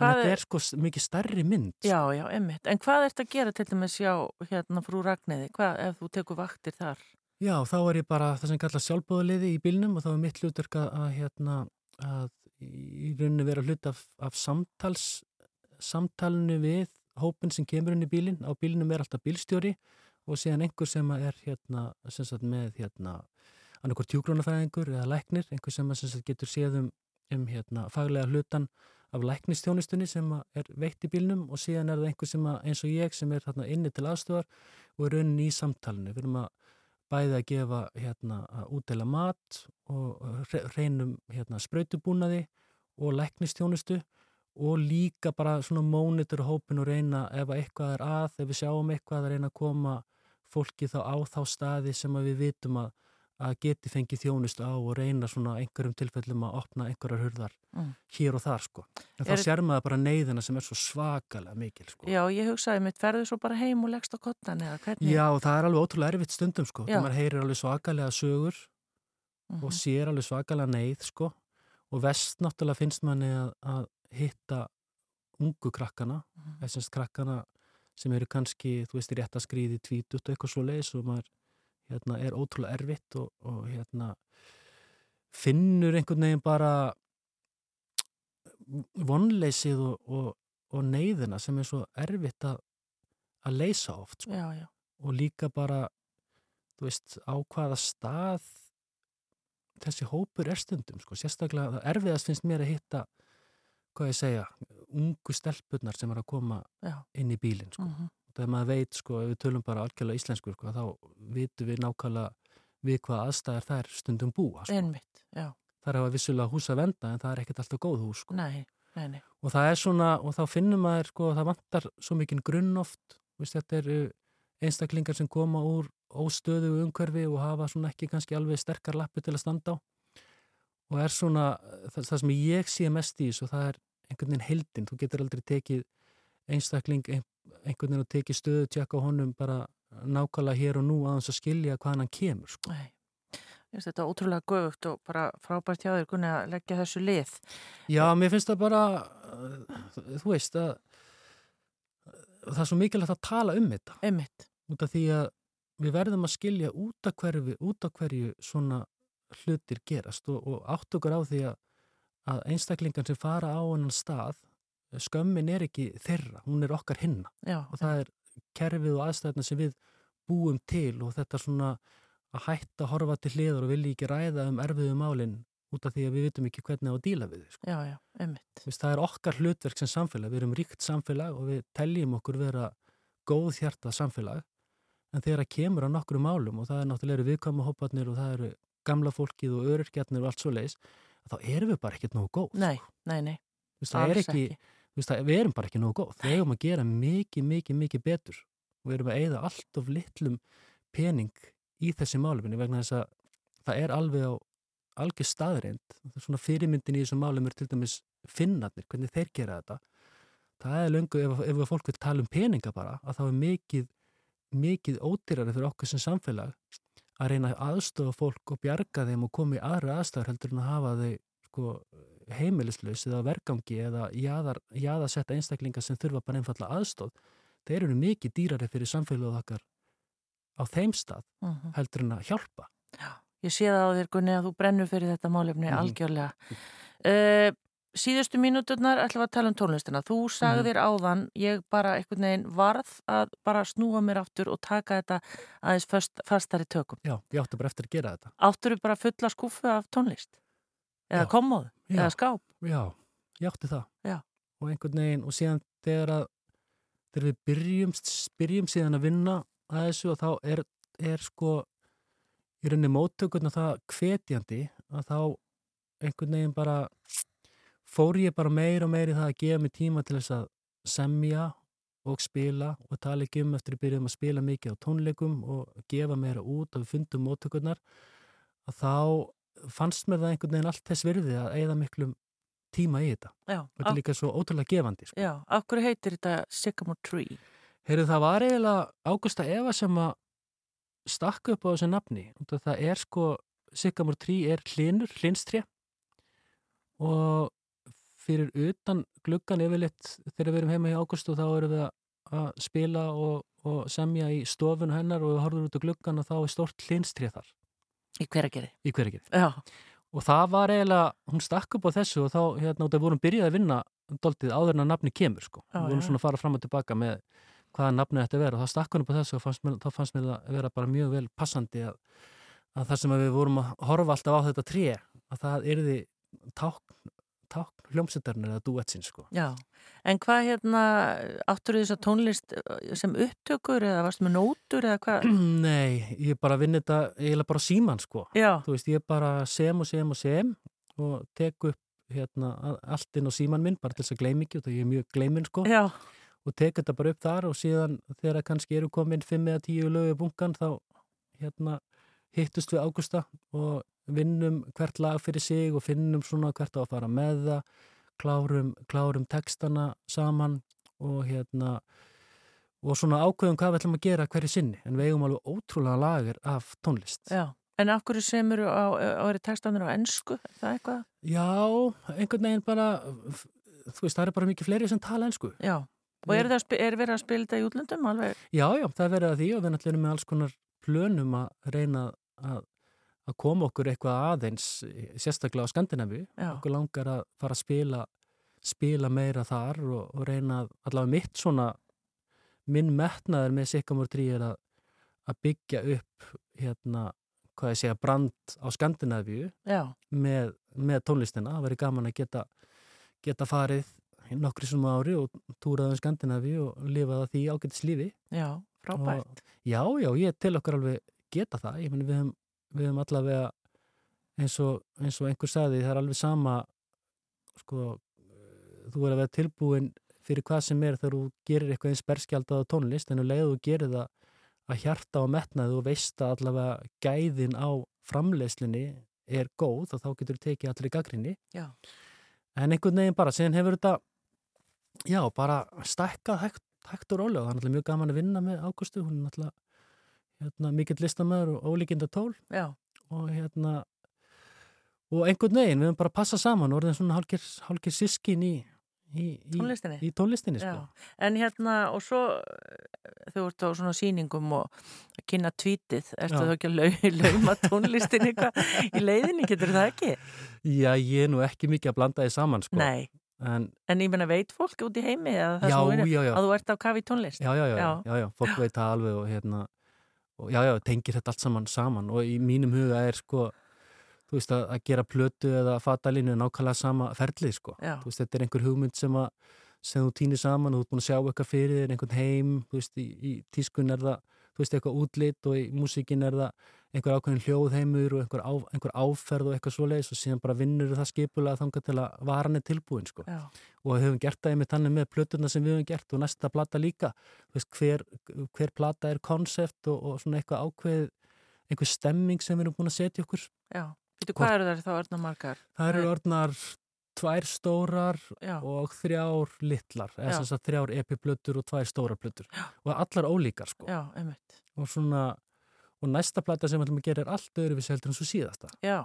Hvað Þannig að er- þetta er sko mikið stærri mynd. sko. Já, já, einmitt. En hvað ert að gera til dæmis hjá hérna frú Ragnæði? Hvað ef þú tekur vaktir þar? Já, þá er ég bara það sem kalla sjálfbóðaliði í bílnum og þá er mitt hlutverk að, að, hérna, að í rauninni vera hlut af, af samtals, samtalinu við hópin sem kemur inn í bílinn. Á bílinnum er alltaf bílstjóri og síðan einhver sem er hérna, sem sagt, með hérna, annarkor tjúgrónafæðingur eða læknir, einhver sem, sem sagt, getur séð um, um hérna, faglega hlutan af læknistjónustunni sem er veitt í bílnum og síðan er það einhver sem að, eins og ég sem er þarna inni til aðstofar og er raunin í samtalinu. Við erum að bæði að gefa hérna að útdela mat og re- reynum hérna sprautubúnaði og læknistjónustu og líka bara svona mónitur hópin og reyna ef að eitthvað er að, ef við sjáum eitthvað að reyna að koma fólki þá á þá staði sem við vitum að, að geti fengið þjónustu á og reyna svona einhverjum tilfellum að opna einhverjar hurðar Mm. hér og þar sko. En þá Er- sér maður bara neyðina sem er svo svakalega mikil sko. Já, ég hugsaði mitt, ferðu svo bara heim og leggst á kottan eða hvernig? Já, það er alveg ótrúlega erfitt stundum sko. Þegar maður heyrir alveg svakalega sögur Mhm. og sér alveg svakalega neyð sko. Og vest náttúrulega finnst manni að, að hitta ungu krakkana, Mhm. þessast krakkana sem eru kannski, þú veist, rétt að skrýði tvítut og eitthvað svo leiðis og maður hérna, er ótrúlega erfitt og, og hérna finnur einhvern veginn bara vonleysið og, og, og neyðina sem er svo erfitt að, að leysa oft sko. Já, já. og líka bara veist, á hvaða stað þessi hópur er stundum sko. sérstaklega, erfiðast finnst mér að hitta hvað ég segja, ungu stelpurnar sem er að koma Já. inn í bílinn sko. Mhm. Þegar maður veit, sko, ef við tölum bara algjörlega íslensku, sko, þá vitum við nákvæmlega við hvað aðstæðar þær stundum búa, sko. Einmitt, er að vissulega hús að venda en það er ekkert alltaf góð hús, sko. Nei, nei, nei. Og það er svona, og þá finnum maður, sko, það vantar svo mikinn grunn oft, veist, þetta eru einstaklingar sem koma úr óstöðu umhverfi og hafa svona ekki kannski alveg sterkar lappi til að standa á og er svona, það, það sem ég sé mest í þessu, það er einhvern veginn heldin, þú getur aldrei tekið einstakling, ein, einhvern veginn að tekið stöðu tjekka honum bara nákvæmlega hér og nú aðeins að skilja hvaðan hann kemur, sko. Nei. Ég finnst þetta ótrúlega göfugt og bara frábært hjá þér Gunni að leggja þessu lið. Já, mér finnst það bara, uh, þú veist, að það er svo mikilvægt að tala um þetta. Einmitt. Út af því að við verðum að skilja út af hverju, út af hverju svona hlutir gerast og, og átt okkur á því að, að einstaklingar sem fara á hennan stað, skömmin er ekki þeirra, hún er okkar hinna Já, og það er kerfið og aðstæðna sem við búum til og þetta svona að hætta að horfa til hliður og vilja ekki ræða um erfiðu málinn út af því að við vitum ekki hvernig á að díla við þau. Sko. já, já, veist, það er okkar hlutverk sem samfélag, við erum ríkt samfélag og við teljum okkur vera góð hjarta samfélag en þegar það kemur á nokkru málum og það er náttúrulega eru viðkvæma hóparnir og það eru gamla fólkið og öryrkjarnir og allt svo leiðis, þá erum við bara ekkert nógu góð. Nei, sko. nei, nei. Veist, það er ekki, þú veist, við erum bara ekki nógu góð. Við eigum að gera mikið, mikið, mikið betur og við erum að eigða allt of litlum pening í þessi máluminu vegna þess að það er alveg á algjör staðreind. Svona fyrirmyndin í þessum málum er til dæmis finnarnir, hvernig þeir gera þetta. Það er löngu, ef, ef fólk vil tala um peninga bara, að þá er mikið, mikið ódýrari fyrir okkur sem samfélag að reyna að aðstofa fólk og bjarga þeim og koma í aðra aðstæður heldur en að hafa þau sko, heimilislaus eða vergangi eða jaðar, jaðasetta einstaklingar sem þurfa bara einfalla aðstóð. Þeir eru mikið dýrari fyrir samfélagið okkar á þeim stað Mhm. heldur en að hjálpa. Ég sé það á þér Gunni að þú brennur fyrir þetta málefni Mhm. algjörlega. Uh, síðustu mínúturnar ætlum að tala um tónlistina. Þú sagðir áðan, ég bara einhvern veginn varð að bara snúa mér aftur og taka þetta aðeins föst, fastari tökum. Já, ég átti bara eftir að gera þetta. Áttur þú bara fulla skúfu af tónlist? Eða Já. Já. Eða skáp? Já, ég átti það. Já. Og einhvern veginn, og síðan þegar að þegar við byrjum, byrjum síðan að vinna að þessu og þá er, er sko í rauninni móttökurna það hvetjandi að þá einhvern veginn bara fór ég bara meir og meir í það að gefa mig tíma til þess að semja og spila og tala ekki um eftir að byrjum að spila mikið á tónleikum og gefa meira út og við fundum móttökurnar að þá fannst mér það einhvern veginn allt þess virði að eigða miklum tíma í þetta. Já. Þetta er líka svo ótrúlega gefandi. Sko. Já, hverju heitir þetta Sycamore Tree? Heyrðu, það var eiginlega Ágústa Eva sem að stakka upp á þessu nafni. Það er sko, Sycamore Tree er hlinur, hlinstré og fyrir utan gluggan yfirleitt þegar við erum heima í Ágústu þá erum við að spila og, og semja í stofun hennar og við horfum út á gluggan og þá er stort hlinstré þar Í hveragerði? í hverjir. Já, Og það var eiginlega, hún stakk upp á þessu og þá, hérna, út af vorum byrjað að vinna doldið áður en að nafni kemur, sko. Já, við vorum svona að fara fram og tilbaka með hvaða nafni þetta vera og þá stakk hún upp á þessu og fannst þá fannst mér það vera bara mjög vel passandi að, að það sem við vorum að horfa alltaf á þetta tré, að það yrði tákn, tákn hljómsveitarnir eða duetsin sko. Já, en hvað hérna, áttur þess að tónlist sem upptökur eða varst með nótur eða hvað? Nei, ég bara vinn þetta eiginlega bara síman sko. Já, Þú veist, ég bara sem og sem og sem og tek upp hérna allt inn á síman minn bara til þess að gleymi ekki og það er mjög gleymin sko já, og tek þetta bara upp þar og síðan þegar kannski eru komin 5 eða 10 lögu bunkan þá hérna hittust við Ágústa og vinnum hvert lag fyrir sig og finnum svona hvert á að fara með það klárum, klárum textana saman og hérna og svona ákveðum hvað við ætlum að gera hverju sinni en við eigum alveg ótrúlega lager af tónlist já. En af hverju sem eru á, eru textanir á ennsku? Það er eitthvað? Já, einhvern veginn bara þú veist, það er bara mikið fleiri sem tala einsku Já. Og er, það, er verið að spila þetta í útlöndum alveg? Já, já, það er verið að því og við náttúrulega erum með alls konar plönum að reyna að, að koma okkur eitthvað aðeins sérstaklega á Skandinavi Já. okkur langar að fara að spila spila meira þar og, og reyna allavega mitt svona minn metnaður með Sikkamór 3 er að, að byggja upp hérna, hvað ég segja, brand á Skandinavíu með, með tónlistina, það væri gaman að geta geta farið nokkri sem ári og túraði um Skandinavi og lifaði að því ágætis lífi já, frábært. og, Já, já, ég til okkur alveg geta það. Ég meni við höfum, við höfum allavega eins og, eins og einhver sagði það er alveg sama sko, þú er að vera tilbúin fyrir hvað sem er þegar þú gerir eitthvað eins berskjaldað á tónlist en um leið þú gerir það að hjarta og metnaði og veist að allavega gæðin á framleiðslinni er góð og þá getur þú tekið allir í gaggrinni en einhvern veginn bara, síðan hefur þetta já, bara stækkað hægt, hægt og rólega, það er náttúrulega mjög gaman að vinna með Ágústu, hún er náttúrulega hérna, mikill listamæður og ólíkinda tól Já, og hérna og einhvern veginn, við höfum bara að passa saman og orðin svona hálkir, sískin í, í, í tónlistinni. í tónlistinni sko. en hérna og svo eh, þú ert á svona sýningum og kynna tvítið, Já. þá ekki að lau, lauma tónlistin eitthvað í leiðinni, getur það ekki? Já, ég er nú ekki mikið að blanda því saman sko. Nei, en en ég menna veit fólk út í heimi að, já, er- já, já, að þú ert á kafi í tónlist? já, já, já, Já. já, já, fólk veit það alveg og hérna og já, já, tengir þetta allt saman saman og í mínum huga er sko þú veist að, að gera plötu eða fatalínu er nákvæmlega sama ferlið sko Já. þú veist, þetta er einhver hugmynd sem að sem þú týnir saman og þú ert búin að sjá eitthvað fyrir einhvern heim, þú veist, í, í tískun er það, þú veist, eitthvað útlit og í músíkin er það einhver ákveðin hljóðheimur og einhver, á, einhver áferð og eitthvað svoleiðis og síðan bara vinnur það skipulega þangað til að varan er tilbúin sko. Já, og við höfum gert það einmitt þannig með plöturna sem við höfum gert og næsta plata líka. Veist, hver, hver plata er konsept og, og svona eitthvað ákveð einhver stemming sem við erum búin að setja okkur. Já. Veitu, hvað eru þær þá orðna margar? það eru orðnar tvær stórar Já, og þrjár Já. sem sagt þrjár epiplötur og tvær stórar plötur. Og allar ólíkar sko. Já, og svona og næsta plata sem við ætlum að gera er allt öðruvísi heldur en svo síðasta Já,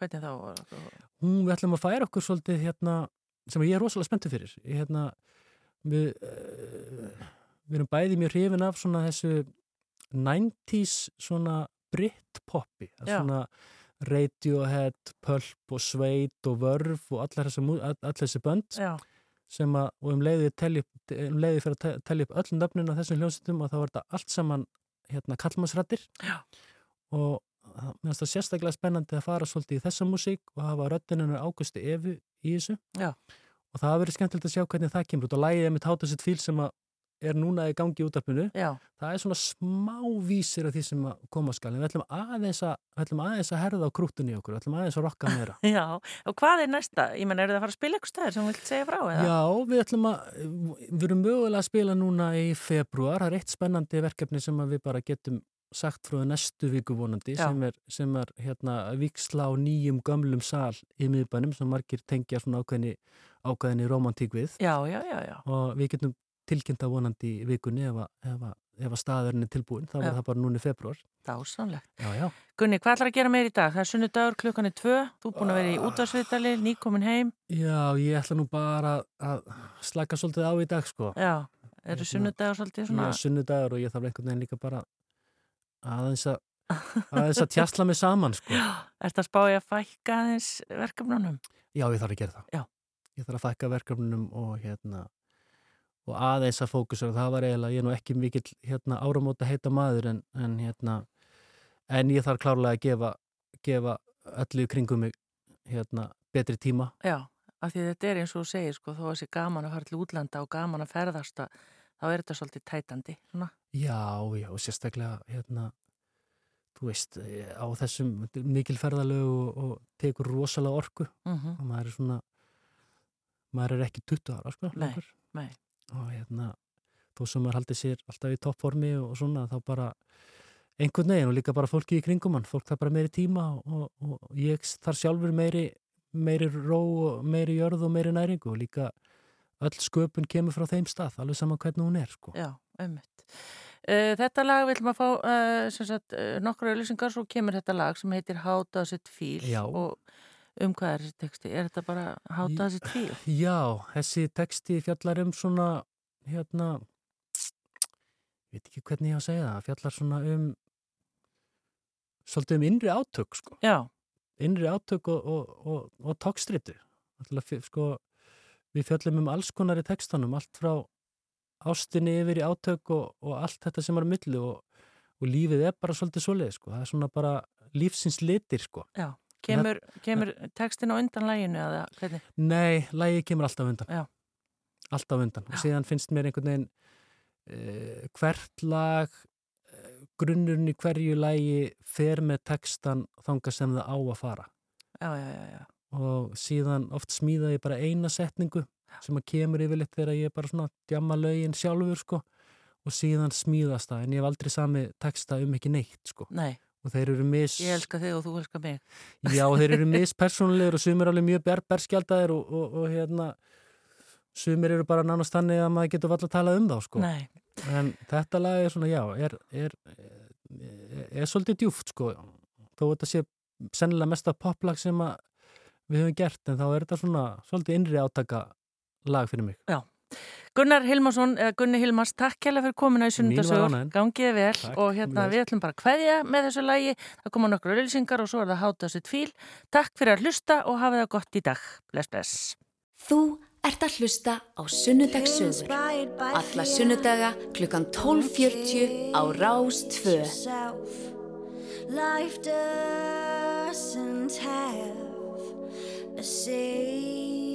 hvernig þá? hún, við ætlum að færa okkur svolítið hérna, sem ég er rosalega spenntu fyrir hérna, við, uh, við erum bæði mjög hrifin af svona þessu 90s svona Britpoppi Já. svona Radiohead, Pulp og Sveit og Vörf og allar þessi, mú- all, all þessi bönd Já, sem að, og um leiði telli upp, um leiði fyrir að te- telja upp öll nöfnin á þessum hljómsveitum og þá var þetta allt saman hérna kallmannsrættir og mér finnst það sérstaklega spennandi að fara svolítið í þessa músík og hafa röddinunum Águsti Evu í þessu. Já. og það hafa verið skemmtilegt að sjá hvernig það kemur út. Og lægið er með tátasett fíl sem að er núna í gangi út af munu já, það er svona smá vísir af því sem koma skal en við ætlum aðeins að, við ætlum aðeins að herða á krúttunni í okkur, við ætlum aðeins að rokka meira já. Og hvað er næsta? Ég menna, eru það að fara að spila eitthvað stæðir sem þú vilt segja frá? Eða? Já, við ætlum að, við erum mögulega að spila núna í februar, það er eitt spennandi verkefni sem við bara getum sagt frá næstu viku vonandi Já. sem er, sem er hérna viksla á nýjum gömlum sal í miðbænum sem margir tengja svona ákveðni, ákveðni romantík við Já, já, já, já. og við getum tilkynnta vonandi í vikunni ef að, að, staðurinn er tilbúin, þá Já. verður það bara núna í februar. Dásamlegt. Já, já. Gunni, hvað ætlar að gera meir í dag? Það er sunnudagur, klukkan er tvö, þú er búin að vera í útvarsviðdali, nýkomin heim. Já, ég ætla nú bara að slaka svolítið á í dag, sko. Já, eru Hérna, sunnudagur svolítið svona? Já, sunnudagur og ég þarf einhvern veginn líka bara aðeins að aðeins að tjastla mig saman sko. Ertu að spája að fækka aðeins verkefnunum? Já, ég þarf að gera það. Já. Ég þarf að fækka verkefnunum og hérna og aðeins að fókusera. Það var eiginlega, ég er nú ekki mikill hérna áramóta heita maður en, en hérna en ég þarf klárlega að gefa, gefa öllu kringum mig hérna betri tíma Já, af því þetta er eins og þú segir sko, þó að sé gaman að fara til útlanda og gaman að ferðast að, þá er þetta svolítið tætandi svona. Já, já, sérstaklega hérna, þú veist, á þessum mikil ferðalögu og, og tekur rosalega orku Mm og maður er svona maður er ekki 20 ára, sko Nei, lengur. nei. Og hérna, þó sem maður haldi sér alltaf í toppformi og svona, þá bara einhvern veginn og líka bara fólki í kringum hann, fólk þarf bara meiri tíma og, og, og ég þarf sjálfur meiri meiri ró og meiri jörð og meiri næringu og líka öll sköpun kemur frá þeim stað, alveg saman hvernig hún er, sko. Já, ummitt. Uh, þetta lag vil maður fá uh, sagt, uh, nokkru auðlýsingar, svo kemur þetta lag sem heitir Does It Feel Já. og um hvað er þessi texti? Er þetta bara How Í- Does It Feel? Já, þessi texti fjallar um svona, hérna, ég veit ekki hvernig ég á að segja það, fjallar svona um, svolítið um innri átök, sko. Já, Innri átök og, og, og, og tókstritu. Sko, við fjallum um alls konar í textanum, allt frá ástinni yfir í átök og, og allt þetta sem er á milli og, og lífið er bara svolítið svoleið, sko. Það er svona bara lífsins litir, sko. já. Kemur, kemur textin á undan læginu eða hvernig? Nei, lægi kemur alltaf undan. Já. Alltaf undan. Og síðan finnst mér einhvern veginn uh, hvert lag, uh, grunnurinn í hverju lægi fer með textan þanga sem það á að fara. Já, já, já, já. Og síðan oft smíða ég bara eina setningu sem að kemur yfirleitt þegar ég bara svona djamma lögin sjálfur, sko. Og síðan smíðast það, en ég hef aldrei sami texta um ekki neitt, sko. Nei, Og þeir eru mis... ég elska þig og þú elska mig. Já, þeir eru mispersónulegur og sumir alveg mjög ber, berskjaldaðir og, og, og hérna sumir eru bara nánast þannig að maður getur valla að tala um þá, sko. Nei, En þetta lag er svona, já, er, er, er, er svolítið djúft, sko. Þó þetta sé sennilega mesta poplag sem að við höfum gert, en þá er þetta svona svolítið innri átaka lag fyrir mig. Gunnar Hilmarsson, eða Gunni Hilmars, takk kærlega fyrir komuna í ánægjan. gangið vel Takk, og hérna við ætlum bara að kveðja með þessu lagi, það koma nokkur auðlýsingar og svo er það Does It Feel. Takk fyrir að hlusta og hafa það gott í dag. Bless, bless. Þú ert að hlusta á Sunnudagssögur. Alla sunnudaga klukkan 12.40 á Rás 2. yourself. Life doesn't have a safety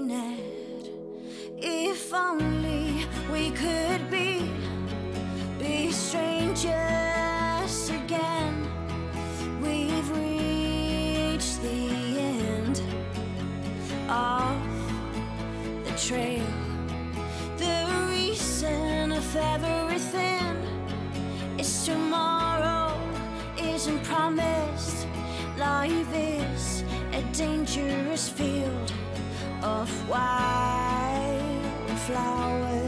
net. If only we could be, be strangers again. We've reached the end of the trail. The reason of everything is tomorrow isn't promised. Life is a dangerous field of flowers.